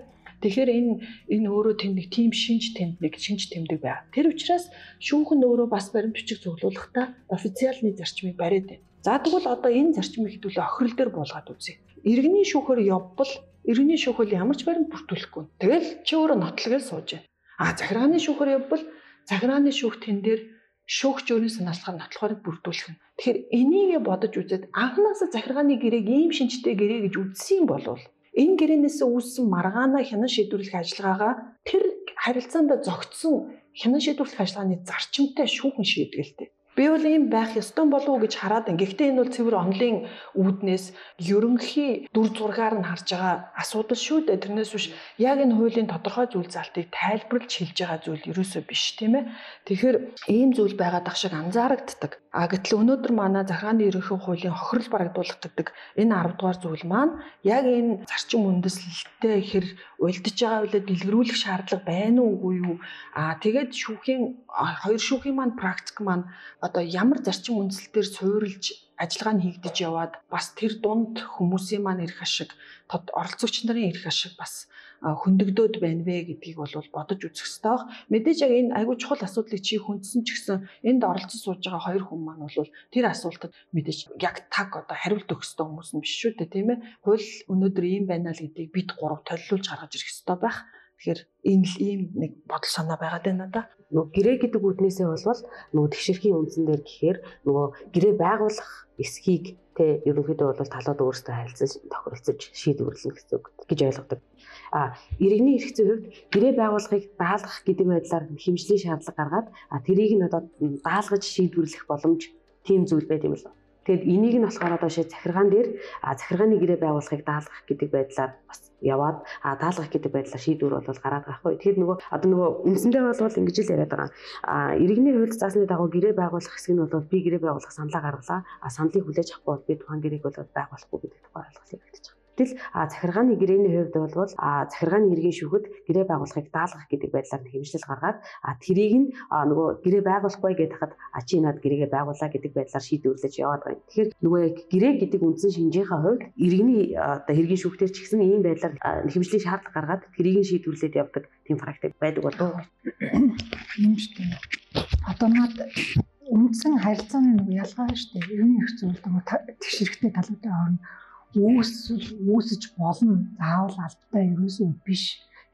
Тэгэхээр энэ энэ өөрөө тэнд нэг тийм шинж тэнд нэг шинж тэмдэг байга. Тэр учраас шүүхэн өөрөө бас баримт бичиг зөвлөлөхдөө официалны зарчмыг бариад байна. За тэгвэл одоо энэ зарчмыг хэдүүлээ охирол дээр буулгаад үзье. Иргэний шүүхээр явбал иргэний шүүхэл ямар ч баримт бүртгүүлэхгүй. Тэгэл чи өөрөө нотлогоо сууж байна. А захиргааны шүүхээр явбал захиргааны шүүх тэн дээр шүүгч өөрийн санаалцахаар нотлохоор бүрдүүлэх нь. Тэгэхээр энийг бодож үзээд анханасаа захиргааны гэрээг ийм шинжтэй гэрээ гэж үзсэн болвол энэ гэрээнээс үүссэн маргаанаа хянан шийдвэрлэх ажиллагаагаа тэр харилцаанд зогтсон хянан шийдвэрлэх ажиллагааны зарчимтай шүүхэн шийдгэлтэй. Би бол ийм байх ёстой болов уу гэж хараад байна. Гэхдээ энэ бол цэвэр онлын үүднээс ерөнхий дүр зургаар нь харж байгаа асуудал шүү дээ. Тэрнээс биш яг энэ хуулийн тодорхой зүйл залтыг тайлбарлаж хэлж байгаа зүйл ерөөсөө биш тийм ээ. Тэгэхээр ийм зүйл байгаад ах шиг анзаарагддаг. А гэтэл өнөөдөр манай захааны ерөнхий хуулийн хохирол барагдуулах гэдэг энэ 10 дугаар зүйл маань яг энэ зарчим үндэслэлтэй хэр уйлдж байгаа үлээ дэлгэрүүлэх шаардлага байна уугүй юу? А тэгээд шүүхийн хоёр шүүхийн маань практик маань одоо ямар зарчим үндэслэлээр суурилж ажиллагаа нь хийгдэж яваад бас тэр дунд хүмүүсийн маань эрх ашиг оролцогч нарын эрх ашиг бас хөндөгдөөд байна вэ гэдгийг бол бодож үзэх хэрэгтэй баг. Мэдээж яг энэ айгүй чухал асуудлыг чи хүндсэн ч гэсэн энд оролцож сууж байгаа хоёр хүн маань бол тэр асуултад мэдээж яг таг одоо хариулт өгөх хэрэгтэй хүмүүс нь биш шүү дээ тийм ээ. Хууль өнөөдөр ийм байна л гэдгийг бид гурав толилуулж гаргаж ирэх хэрэгтэй байх. Тэгэхээр энэ л ийм нэг бодол санаа байгаад байна да. Нөгөө гэрээ гэдэг үднээсээ болвол нөгөө тэгшэрхийн үндсэн дээр гэхээр нөгөө гэрээ байгуулах эсхийг тэ ерөнхийдөө бол талууд өөрсдөө харилцаж тохиролцож шийдвэрлэнэ гэсэн үг гэж ойлгодог. А иргэний эрх зүйн хувьд гэрээ байгуулахыг даалгах гэдэг байдлаар хэмжлийн шаардлага гаргаад а тэрийг нь одоо даалгаж шийдвэрлэх боломж тийм зүйл байт юм л. Тэгэд энийг нь болохоор одоо шээ захиргаан дээр захиргааны гэрээ байгуулахыг даалгах гэдэг байдлаар бас яваад а даалгах гэдэг байдлаар шийдвэр бол гараад байгаа хгүй. Тэгэхээр нөгөө одоо нөгөө үндсэндээ бол ингэж л яриад байгаа. А иргэний хувьд заасны дагуу гэрээ байгуулах хэсэг нь бол би гэрээ байгуулах саналаа гаргалаа. А саналыг хүлээж авахгүй бол би тухайн гэрээг бол байгуулахгүй гэдэг тухай ойлголт яригдчих. Гэтэл захиргааны гэрээний хувьд бол захиргааны иргэн шүүхэд гэрээ байгуулахыг даалгах гэдэг байдлаар хэмжлэл гаргаад тэрийг нь нөгөө гэрээ байгуулахгүй гэдэг хад чи над гэрээгээ байгуулаа гэдэг байдлаар шийдвэрлэж яваад байна. Тэгэхээр нөгөө гэрээ гэдэг үндсэн шинжийнхаа хувьд иргэний оо хэргийн шүүхтэр ч гэсэн ийм байдлаар хэмжлэлийн шаардлага гаргаад тэрийг нь шийдвэрлээд явдаг тийм практик байдаг болов уу? Юм шүү дээ. Одоо над үндсэн харилцааны ялгаа шүү дээ. Иргэний их зүйл нөгөө тэгшэрхтэй талуудын хооронд үүсэл үүсэж болно. Заавал албатай ерөөсөө биш.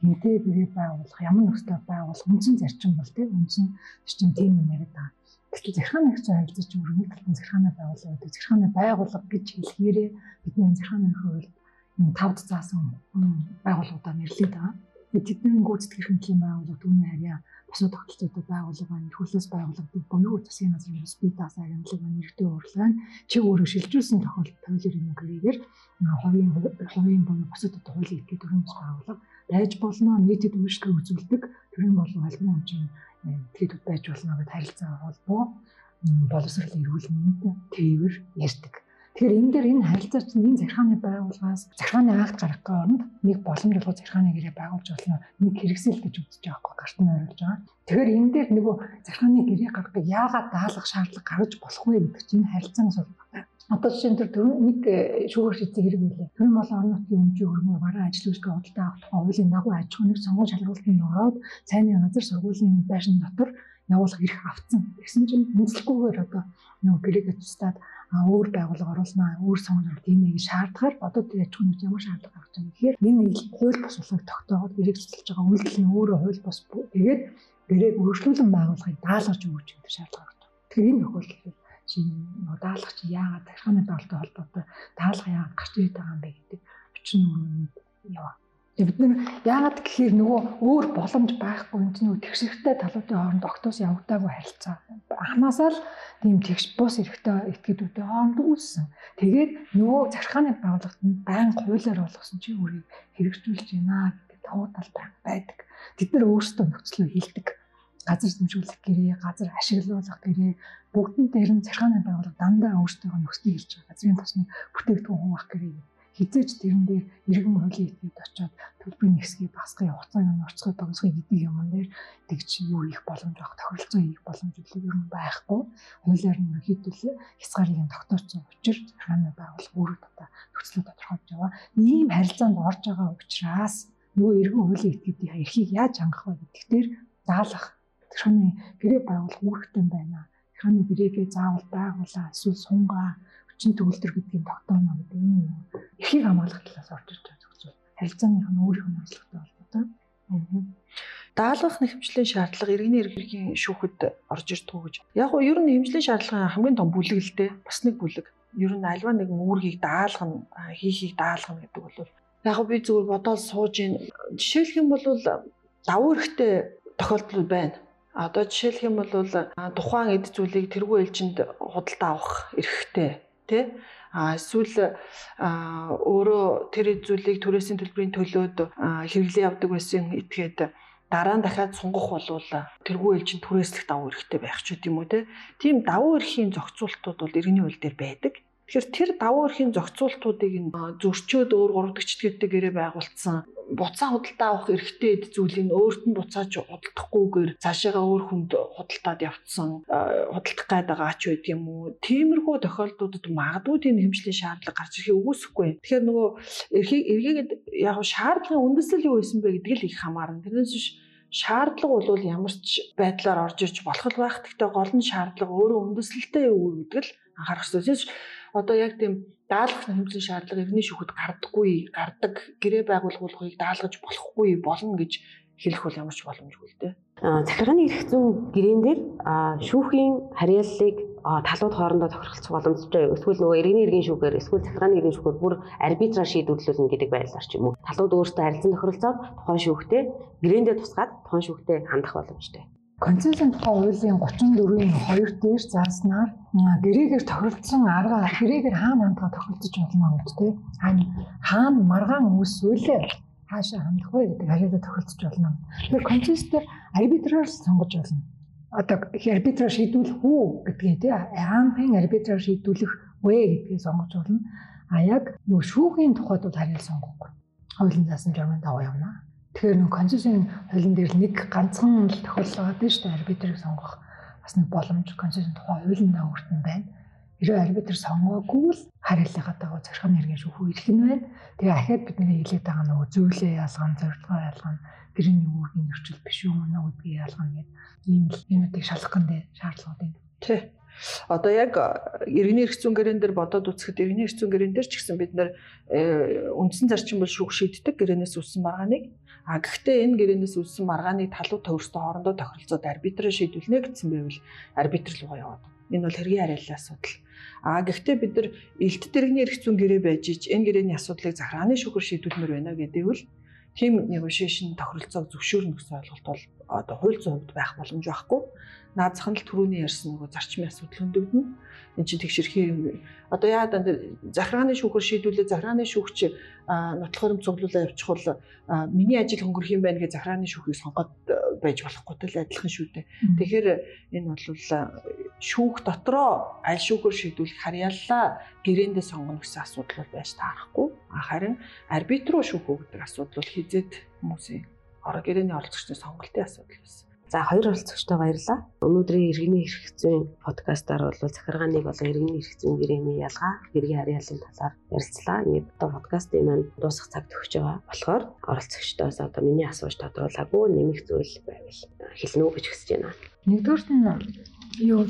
Хинтээ гэрээ байгуулах, ямар нөхцөл байгуулах үндсэн зарчим бол тийм үндсэн зарчим тийм юм яриад байгаа. Гэтэл их зүйн харилцаач өргөний талбай захиргааны байгууллага гэдэг захиргааны байгууллага гэж хэлэхээрээ бидний захиргааны хувьд энэ тавд заасан байгууллагуудаа нэрлэдэг байгаа. Тэдний гүйцэтгэх хэмжээний байгууллага түүний харьяа бусад тогтолцоотой байгууллага байна. Хөлөөс байгууллагын бөнөө засгийн газрын бус бие даасан агентлаг байна. Нэртэй урлагаа чи өөрөө шилжүүлсэн тохиолдолд тойлор юм гэрээгээр хувийн хувийн буюу бусад одоо хуулийн этгээд бус байгууллага байж болно. Нийтэд үйлчлэг үзүүлдэг төрийн болон албан хэмжээний этгээдүүд байж болно гэдээ харилцаа холбоо боловсрол эрүүл мэнд тээвэр ярьдаг. Тэгэхээр энэ дээр энэ харилцаа чинь энэ захиргааны байгууллагаас захиргааны акт гаргах оронд нэг боломж болгоо захиргааны гэрээ байгуулж болно. Нэг хэрэгсэл гэж үзэж байгаа байхгүй гартан ойруулж байгаа. Тэгэхээр энэ дээр нөгөө захиргааны гэрээ гаргахыг яагаад даалгах шаардлага гаргаж болох вэ гэдэг чинь харилцаанаас болдог. Одоо жишээн тэр нэг э, шүүгэр шийдсэн хэрэг үлээ. Төрийн болон орон нутгийн өмчийн хөрмөө бараа ажил үйлчлэгээ худалдаа авах тухай хуулийн дагуу аж ахуйн нэг сонгуул шалгуултанд ороод цайны газар сургуулийн байшин дотор явуулах эрх авцсан. Тэгсэн чинь үнэлэхгүйгээр одоо нөгөө гэрээгээ тустаад өөр байгууллага оруулнаа, өөр сонгол тийм нэг шаардахаар одоо тэр аж ахуйн ямар шаардлага байгаа юм гэхээр энэ хууль бус услыг тогтооход гэрээ цэцэлж байгаа үйлдэл нь өөрөө хууль бус тэгээд гэрээг өөрчлөлөн байгуулахыг даалгаж өгч гэдэг шаардлага гарч байгаа. Тэгэхээр энэ тохиолдолд чинь даалгах чи яагаад тархины байгуулалттай холбоотой даалга яагаад гарч ирээд байгаа юм бэ гэдэг очин өрөөнд яваа. Бид нар яагаад гэхээр нөгөө өөр боломж байхгүй энэ чинь нөгөө тэгшэрхтэй талуудын хооронд октоос явагдаагүй харилцаа. Анханасаа л тийм тэгш бус эрэхтэй этгээдүүдийн хооронд үүссэн. Тэгээд нөгөө захиргааны байгууллагт нь байн хуулиар болгосон чи өөрийг хэрэгжүүлж байна гэдэг тавуу талтай байдаг. Бид нар өөрсдөө нөхцөлөө хилдэг. Газар зэмжүүлэх гэрээ, газар ашиглуулах гэрээ бүгдэн дээр нь захиргааны байгууллага дандаа өөрсдөө нөхцөлийг хэлж байгаа. Газрын тосны бүтээгдэхүүн хуваах гэрээ хизээч тэрэн дээр иргэн хуулийн этгээд очиод төлбөрийн хэсгийг басгахын хугацааг нь орцгой тогсгоё гэдэг юм дээр тэгж юу их боломж авах тохиролцоо хийх боломж ер нь байхгүй. Хуулиар нь ерөнхийдөө хязгаарлалын тогтооцсон учраас хаана байгуулах үүрэг татаа нөхцөлөд тодорхойлж яваа. Ийм харилцаанд орж байгаа учраас нөгөө иргэн хуулийн этгээдийн эрхийг яаж хангах вэ гэдэгт дээр даалгах тэрхний гэрээ байгуулах үүрэгтэй байна. Тэрхний гэрээгээ заавал байгуулаа эсвэл сунгаа хүчин төгөлдөр гэдгийг тогтооно гэдэг энэ эрхийг хамгаалах талаас орж ирж байгаа зөвхөн харилцааных нь өөрийнх нь онцлогтой холбоотой. Даалгах нэхэмжлийн шаардлага иргэний эрхийн шүүхэд орж ирдэг гэж. Яг нь ер нь хэмжлийн шаардлагын хамгийн том бүлэг л дээ. Бас нэг бүлэг. Ер нь альва нэгэн үүргийг даалгах, хийхийг даалгах гэдэг бол яг би зүгээр бодоод сууж ийн. Жишээлх юм бол давуу эрхтэй тохиолдол байна. Одоо жишээлх юм бол тухайн эд зүйлийг тэргүй ээлжинд худалдаа авах эрхтэй тий а эсвэл өөрөө тэр зүйлийг түрээсийн төлбөрийн төлөөд хэрэглээ явдаг байсан этгээд дараа нь дахиад сунгах болвол тэргүй ээлжин түрээслэх давуу эрхтэй байх ч гэдэм үү те. Тийм давуу эрхийн зохицуултууд бол иргэний хууль дээр байдаг. Тэгэхээр тэр давуу эрхийн зохицуултуудыг нь зөрчөөд өөр гуравдагчдгээдтэй гэрээ байгуулсан буцаа худалдаа авах эрхтэй зүйлийг өөрт нь буцааж худалдахгүйгээр цаашаага өөр хүнд худалдаад явцсан худалдах гайд байгаа ч байд юм уу. Тиймэрхүү тохиолдлуудад магадгүй тийм хэмжлийн шаардлага гарч ирэхийг үгүйсэхгүй. Тэгэхээр нөгөө эрхийг эргээд яг шаардлагын үндэслэл юу байсан бэ гэдгийг л их хамаарна. Тэрнээс биш шаардлага бол ямар ч байдлаар орж ирж болох байх. Гэхдээ гол нь шаардлага өөрөө үндэслэлтэй юу гэдэг л анхаарах хэрэгтэй одоо яг тийм даалгах хэмжээний шаардлага иргэний шүүхэд гардаггүй, гардаг гэрээ байгуулгуулахыг даалгаж болохгүй болно гэж хэлэх бол ямар ч боломжгүй л дээ. Захиргааны эрх зүйн гэрээн дээр шүүхийн харьяаллыг талууд хоорондоо тохиролцох боломжтой. Эсвэл нөгөө иргэний иргэн шүүхээр эсвэл захиргааны иргэн шүүхээр бүр арбитраар шийдвэрлүүлнэ гэдэг байдлаар ч юм уу. Талууд өөрсдөө харилцан тохиролцоод тухайн шүүхтэй гэрээндээ тусгаад тухайн шүүхтэй хандах боломжтой. Концессийн тухай хуулийн 34-ийн 2 дээр зааснаар гэрээгээр тохиролцсон арга гэрээгээр хаана хандгаа тохиролцож болно гэдэг тийм. Хаана маргаан үүсвэл хаашаа хандах вэ гэдэг хариултаа тохиролцож болно. Тэгэхээр концессээр арбитраар сонгож болно. Одоо арбитраар шийдвэрлэх үү гэдгийг тийм хаанхын арбитраар шийдвэрлэх вэ гэдгийг сонгож болно. А яг нөгөө шүүхийн тухайд бол хариул сонгохгүй. Хуулийн заасан журмын даваа явна. Тэгэхээр нэг конституцийн хуулийн дээр нэг ганцхан л тохиолдол байгаа шүү дээ. Арбитрийг сонгох бас нэг боломж конституцийн тухай хуулийн дагуурт нь байна. Хэрвээ арбитр сонгоогүй л хариуллага дагуу зархам нэргийн шүүхүү ирэх нь байна. Тэгээ ахаад бидний хэлээд байгаа нөгөө зүйлээ ялган, зорилгоо ялган, тэрний үүргийн нөрчил биш юм уу гэдгийг ялган гэдэг ийм л юмуудыг шалгах гэнэ шаардлагууд байна. Тий. Одоо яг иргэний эрх зүйн гэрэн дээр бодоод үзэхэд иргэний эрх зүйн гэрэн дээр ч гэсэн бид нэр үндсэн зарчим бол шүүх шийддэг гэрээнээс үссэн маргааныг А гэхдээ энэ гэрээнээс үлсэн маргааны талуу төвөрсдөө хоорондоо тохиролцоод арбитраа шийдвэлнэ гэсэн байвал арбитр руу яваад. Энэ бол хэргийн харьяаллын асуудал. А гэхдээ бид нар элт дэргэний эрх зүйн гэрээ байж ич энэ гэрээний асуудлыг захааны шүүхэр шийдвэлмээр байна гэдэг бол тийм negotiation тохиролцоог зөвшөөрнө гэсэн ойлголт бол одоо хууль зүйн хувьд байх боломж байхгүй. Наазах нь л түрүүний ярьсан нөгөө зарчмын асуудал хөндөгдөнө. Энд чинь тэгшэрхий юм. Одоо яа даа захиргааны шүүхэр шийдвүүлээ захиргааны шүүгч нотлох хөрөм цуглуулаа явуучих бол миний ажил хөнгөрөх юм байна гэж захиргааны шүүхийг сонгоод байж болохгүй тэл адилхан шүү дээ. Тэгэхээр энэ бол шүүх дотроо аль шүүхөр шийдвүүлэх харьяаллаа гэрээндээ сонгоно гэсэн асуудал бол байж таарахгүй. Харин арбитруу шүүх гэдэг асуудал бол хизээд хүмүүсийн орон гэрээний оролцогчдын сонголтын асуудал байсан. За хоёр оролцогчтой баярлалаа. Өнөөдрийн иргэний эрх зүйн подкастаар бол захиргааны болон иргэний эрх зүйн гэрээний ялгаа, гэргийн харьяаллын талаар ярилцлаа. Ийм одоо подкастын маань дуусах цаг төгсөж байгаа болохоор оролцогчдоос одоо миний асууж тодруулаагүй нэмэх зүйл байвал хэлнэ үү гэж хүсэж байна. Нэгдүгээр нь юу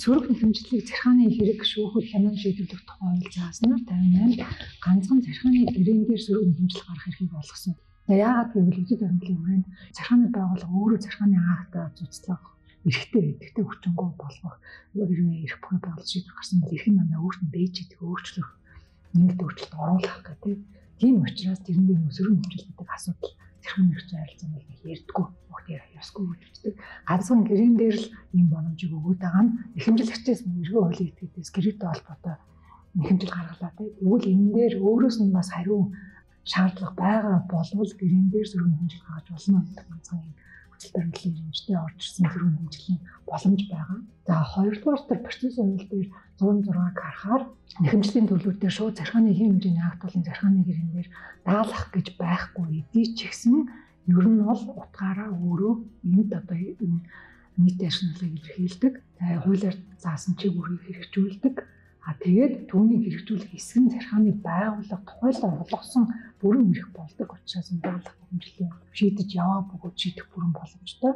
сөрөг хэмжлэлийг захиргааны хэрэг шүүхэл хянан шийдвэрлэх тухай ойл зааснаар 58 ганцхан захиргааны гэрээн дээр сөрөг хэмжлэл гарах эрхийг олгосон. Яагаад гэвэл үжид баримтлалын хүрээнд захиргааны байгууллага өөрөө захиргааны актаа цуцлах эрхтэй гэдэгтэй хүчингү болгох хэрвээ эрх бүхий байгуулалт шийдвэр гарсан бол эрх нь дандаа өөрт нь бэж идэх өөрчлөх нэмэлт өөрчлөлт оруулах гэдэг. Тийм учраас тэрэндээ нөөсрөн хэмжээлдэг асуудал захиргааны эрх зүйн харилцааны нэг ярьдггүй бүгдээр ясгүй үздэг. Ганцхан гэрэн дээр л ийм боломжийг өгөөд байгаа нь эрхэмжлэгчээс эргөө хуулийн этгээдээс гэрээтэй холбоотой нэхэмжил гаргалаа. Тэгвэл энэ дээр өөрөөс нь бас хариу шаардлага байгаа болвол гэрэн дээр зөрүүн хэмжил гаргаж болно гэдэг ганцхан юм хүчил баримтлалын хэмжтэй орж ирсэн зөрүүн хэмжлийн боломж байгаа. За хоёрдугаар төр процесс хууль дээр 106-г харахаар нэхэмжлийн төлөвлөлтөөр шууд зархааны хэм хэмжээний акт болон зархааны гэрэн дээр даалгах гэж байхгүй эдий ч гэсэн ер нь бол утгаараа өөрөө энд одоо нийт ярьсналыг илэрхийлдэг. За хуулиар заасан чиг үргийг хэрэгжүүлдэг А тэгээд түүнийг хэрэгжүүлэх хэсэг нь зархааны байгууллага тухайлан олгосон бүрэн эрх болдог учраас энэ байгууллага хэмжлэлийн шийдэж яваа бөгөөд шийдэх бүрэн боломжтой.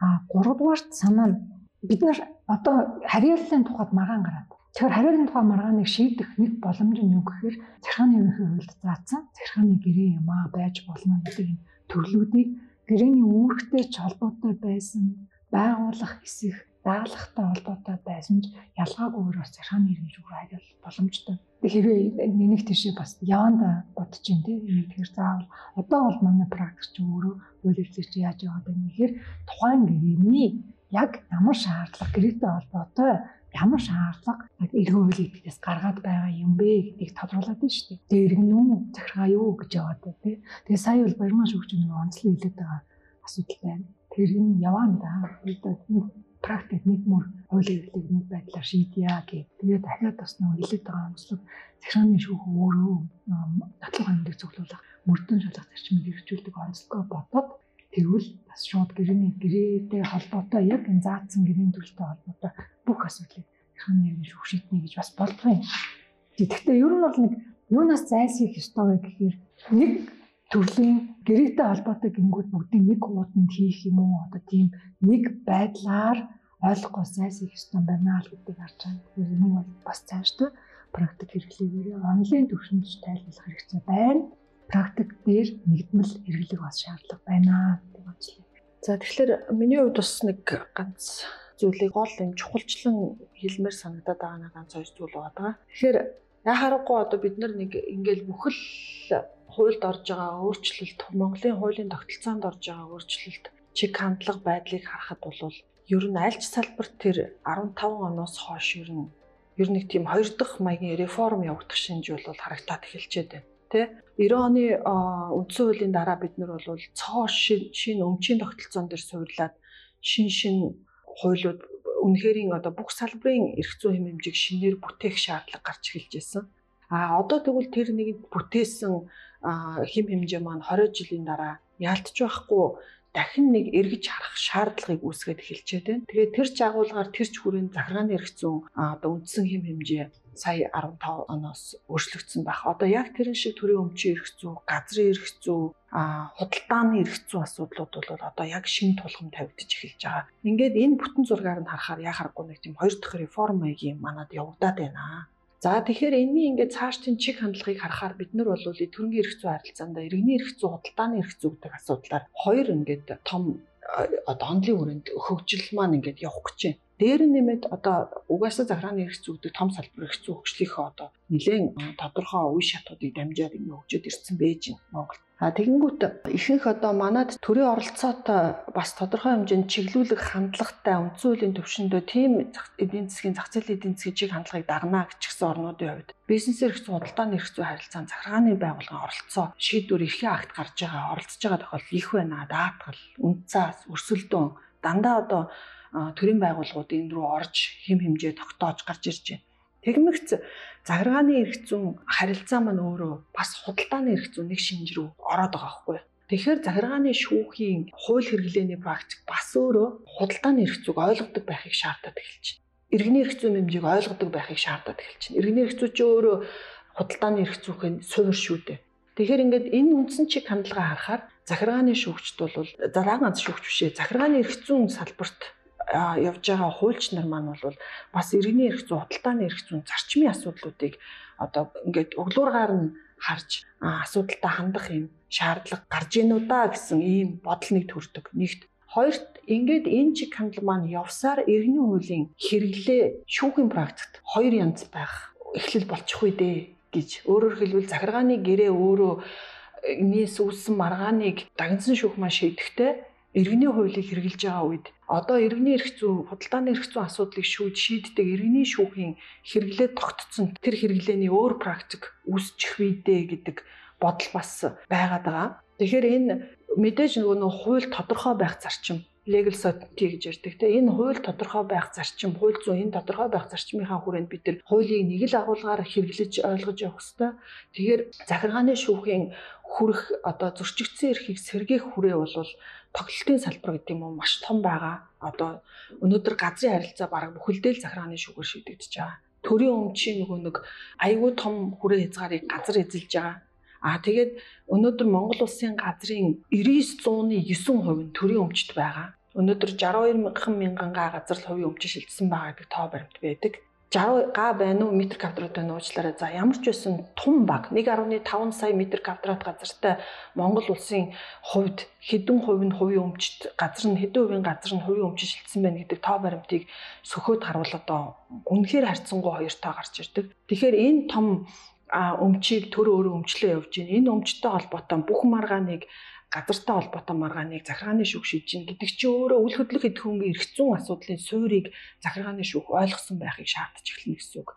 А гуравдугаарт санаа нь бид нар одоо харьяаллын тухайд маргаан гараад Тэгэхээр хариулын тухай маргааныг шийдэх нэг боломж нь юу гэхээр захиргааны ерөнхий хуульд заасан захиргааны гэрээ юм аа байж болно гэдэг энэ төрлүүдийг гэрээний үүрэгтэй ч холбоотой байсан байгуулах хэсэг даалгахтай холбоотой байсан ч ялгаагүйгээр бас захиргааны иргэн шүүх хариул боломжтой. Тэгэхээр нэг тийшээ бас яванда бодож байна тийм. Тэгэхээр заавал одоо бол манай практик ч өөрөө үйлчлэгч яаж яваад байна гэхээр тухайн гэрээний яг ямар шаардлага гэрээтэй холбоотой ямар шаардлага эргэн үйл итгэдээс гаргаад байгаа юм бэ гэдгийг тодруулаад байна шүү дээ. Тэгээ иргэн үү захиргаа юу гэж яваад байна тий. Тэгээ сая бол баярмаа шүүгч нэг онцлог хэлээд байгаа асуудал байна. Тэр энэ яваанда практик нэг мөр хуулийн хэрэглэг нэг байдлаар шийдъя гэх. Тэгээд дахиад бас нэг хэлээд байгаа онцлог захиргааны шүүх өөрөө нотлох амьдыг цуглуулах мөрдөн шалгах зарчмыг хэрэгжүүлдэг онцлогоо бодоод тэгвэл бас шууд гэрээний гэрээтэй холбоотой яг энэ заацсан гэрээний төлөлтэй холбоотой бүх асуудлыг захиргааны шүүх шийднэ гэж бас болдгоо юм. Тэгэхдээ ер нь бол нэг юунаас зайлсхийх ёстой вэ гэхээр нэг төрлийн гэрээтэй холбоотой гингүүд бүгдийг нэг хууданд хийх юм уу одоо тийм нэг байдлаар ойлгохгүй зайлсхийх ёстой байна л гэдгийг харж байгаа. Тэгэхээр энэ бол бас цаашдаа практик хэрэглээгээр онлайн төвшөнд тайлбарлах хэрэгтэй байна. Практик дээр нэгдмэл хэрэглэх бас шаардлага байна гэдэг бодлоо. За тэгэхээр миний хувьд бас нэг ганц зүйлийг гол юм чухалчлан хэлмээр санагдаад байгаа нэг ганц хоёр зүйл байгаа. Тэгэхээр яхаарахгүй одоо бид нар нэг ингээл бүхэл хуульд орж байгаа өөрчлөлт Монголын хуулийн тогтолцоонд орж байгаа өөрчлөлт чиг хандлага байдлыг харахад бол ер нь альч салбарт тэр 15 оноос хойш ер нь ер нэг тийм хоёр дахь маягийн реформ явагдах шинж бол харагтаад эхэлчихэд байна. Тэ 90 оны үндсэн хуулийн дараа бид нар бол цоо шин өмчийн тогтолцоон дээр суурлаад шин шин хуулиуд үнэхэрийн одоо бүх салбарын эрх зүйн хэм хэмжээг шинээр бүтээх шаардлага гарч эхэлж байсан. А одоо тэгвэл тэр нэг бүтээсэн хим хэмжээ маань 20 жилийн дараа яалтч байхгүй дахин нэг эргэж харах шаардлагыг үүсгээд эхэлчихэд байна. Тэгээд тэр жагуулгаар тэр ч хүрээнд захиргааны зүйн одоо үндсэн хим хэмжээ сая 15 оноос өөрчлөгдсөн байх. Одоо яг тэрэн шиг төрийн өмчийн зүй, газрын а худалдааны зүй асуудлууд бол одоо яг шин тулгам тавигдж эхэлж байгаа. Ингээд энэ бүтэн зургаар нь харахаар яхахгүй нэг тийм хоёр дахь реформ маягийн манад явагдаад байна. За тэгэхээр энэний ингээд цаашдын чиг хандлагыг харахаар бид нар бол төрөнгийн эрх зүй харилцаанд иргэний эрх зүй, худалдааны эрх зүй гэдэг асуудлаар хоёр ингээд том одоо онлын хүрээнд хөгжил маань ингээд явах гэж байна. Дээр нь нэмээд одоо угаасаа захиргааны эрх зүй гэдэг том салбар эрх зүй хөгжлийнхөө одоо нэлээд тодорхой үе шатуудыг дамжаад ингэ хөгжөөд ирсэн байж байна Монголд. А тэгэнгүүт ихэнх одоо манад төрийн оролцоотой бас тодорхой хэмжээнд чиглүүлэх хандлагатай үндсэн хуулийн төвшөндөө тийм эдийн засгийн зах зээлийн эдийн засгийн чиг хандлагыг дагнаа гэчихсэн орнуудын хувьд бизнес эрх зүй, худалдааны эрх зүй харилцаанд захиргааны байгууллагын оролцоо шийдвэр эрхийн акт гарч байгаа, оролцож байгаа тохиолдол их байна. Даатгал, үндцаас, өрсөлдөөн дандаа одоо төрийн байгууллагууд энэ рүү орж хим хэмжээ тогтоож гарч ирж байна. Тэгмэгц захиргааны эрх зүйн харилцаа маань өөрөө бас худалдааны эрх зүйн нэг шинж рүү ороод байгаа юу? Тэгэхээр захиргааны шүүхийн хууль хэрэглээний практик бас өөрөө худалдааны эрх зүйг ойлгодог байхыг шаардаад эхэлж байна. Иргэний эрх зүйн хэмжээг ойлгодог байхыг шаардаад эхэлж байна. Иргэний эрх зүй чи өөрөө худалдааны эрх зүйн суурь шүү дээ. Тэгэхээр ингээд энэ үндсэн чиг хандлагаа харахаар захиргааны шүүгчд бол залаа ганц шүүгч бишээ захиргааны эрх зүйн салбарт явж байгаа хуульч нар маань бол бас иргэний эрх зүйн худалдааны эрх зүйн зарчмын асуудлуудыг одоо ингээд өглөөргаар нь харж асуудалтай хандах юм шаардлага гарч ийнү да гэсэн ийм бодол нэг төрдөг. Нэгт хоёрт ингээд энэ чиг хандлага маань явсаар иргэний хуулийн хэрэглээ шүүхийн практикт хоёр янз байх эхлэл болчих үе дээ гэж өөрөөр хэлбэл захиргааны гэрээ өөрөө энэс үүссэн маргааныг дагнсан шүүх маань шийдэхдээ иргэний хуулийг хэрэгжилж байгаа үед одоо иргэний эрх зүй, худалдааны эрх зүйн асуудлыг шүүд шийддэг иргэний шүүхийн хэрэглээ тогтцсон тэр хэрэглээний өөр практик үүсчих вийдэ гэдэг бодол бас байгаад байгаа. Тэгэхээр энэ мэдээж нөгөө нөх хууль тодорхой байх зарчим legal certainty гэж ярьдаг те энэ хууль тодорхой байх зарчим хууль зүйн энэ тодорхой байх зарчмынхаа хүрээнд бид нар хуулийг нэг л агуулгаар хэрэглэж ойлгож явах хэрэгтэй. Тэгэхээр захиргааны шүүхийн хүрэх одоо зөрчигдсөн эрхийг сэргээх хүрээ бол тоглолтын салбар гэдэг юм уу маш том байгаа. Одоо өнөөдөр газрын харилцаа бараг бүхэлдээ л захиргааны шүүгээр шийдэгдэж байгаа. Төрийн өмчийн нөгөө нэг айгүй том хүрээ хязгаарыг газар эзэлж байгаа. Аа тэгээд өнөөдөр Монгол улсын газрын 99.9% нь төрийн өмчт байгаа. Өнөөдөр 62 мянган га газар л хувийн өмчөд шилжсэн байгаа гэдэг тоо баримт байдаг. 60 га байна уу метр квадрат байна уучлаарай. За ямар ч байсан тун баг 1.5 сая метр квадрат газартай Монгол улсын хувьд хэдэн хувь нь хувийн өмчт газар нь хэдэн хувийн газар нь хувийн өмчөд шилжсэн байна гэдэг тоо баримтыг сөхөөд харуул одоо үнэхээр харьцангуй хоёр тоо гарч ирдэг. Тэгэхээр энэ том өмчийг төр өөрөө өмчлөө явж байна. Энэ өмчтэй холбоотой бүх маргааныг газартай холбоотой маргааныг захиргааны шүүх шийдэж гэдэг чи өөрөө үл хөдлөх эдхүүнгийн эрх зүйн асуудлын суурийг захиргааны шүүх ойлгосон байхыг шаардаж эхэлнэ гэсэн үг.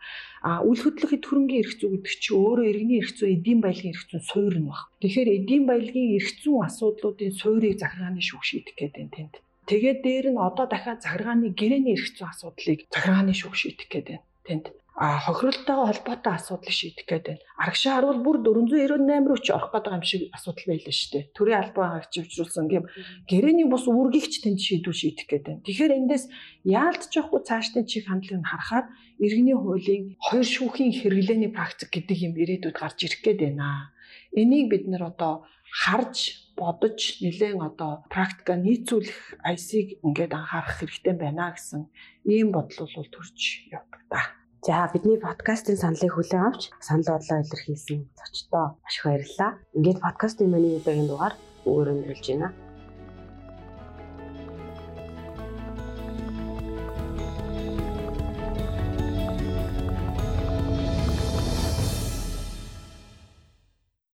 А үл хөдлөх эдхүүнгийн эрх зүй гэдэг чи өөрөө иргэний эрх зүй, эдийн баялагын эрх зүйн суурь нь баг. Тэгэхээр эдийн баялагын эрх зүйн асуудлуудын суурийг захиргааны шүүх шийдэх гэдэг тэнд. Тэгээд дээр нь одоо дахиад захиргааны гэрээний эрх зүйн асуудлыг захиргааны шүүх шийдэх гэдэг тэнд а хохиролтойгоо холбоотой асуудлыг шийдэх гээд байна. Арагшаа харуул бүр 498 руу ч орох гэдэг юм шиг асуудал байлаа шүү дээ. Төрийн албан хаагчивчруулсан гэм гэрээний бус үүргийгч тэнд шийдвэр шийдэх гээд байна. Тэгэхээр эндээс яалтч явахгүй цаашдын чиг хандлагыг нь харахаар иргэний хуулийн хоёр шүүхийн хэрэглээний практик гэдэг юм ирээдүйд гарч ирэх гээд байна. Энийг бид нэр одоо харж бодож нэлээд одоо практика нийцүүлэх айсыг ингээд анхаарах хэрэгтэй байна гэсэн ийм бодол бол төрж явдаг та. За бидний подкастын саналыг хүлээн авч санал бодлоо илэрхийлсэн зочдоо маш их баярлалаа. Ингээд подкастын миний удаагийн дугаар өөрөөр нөлж байна.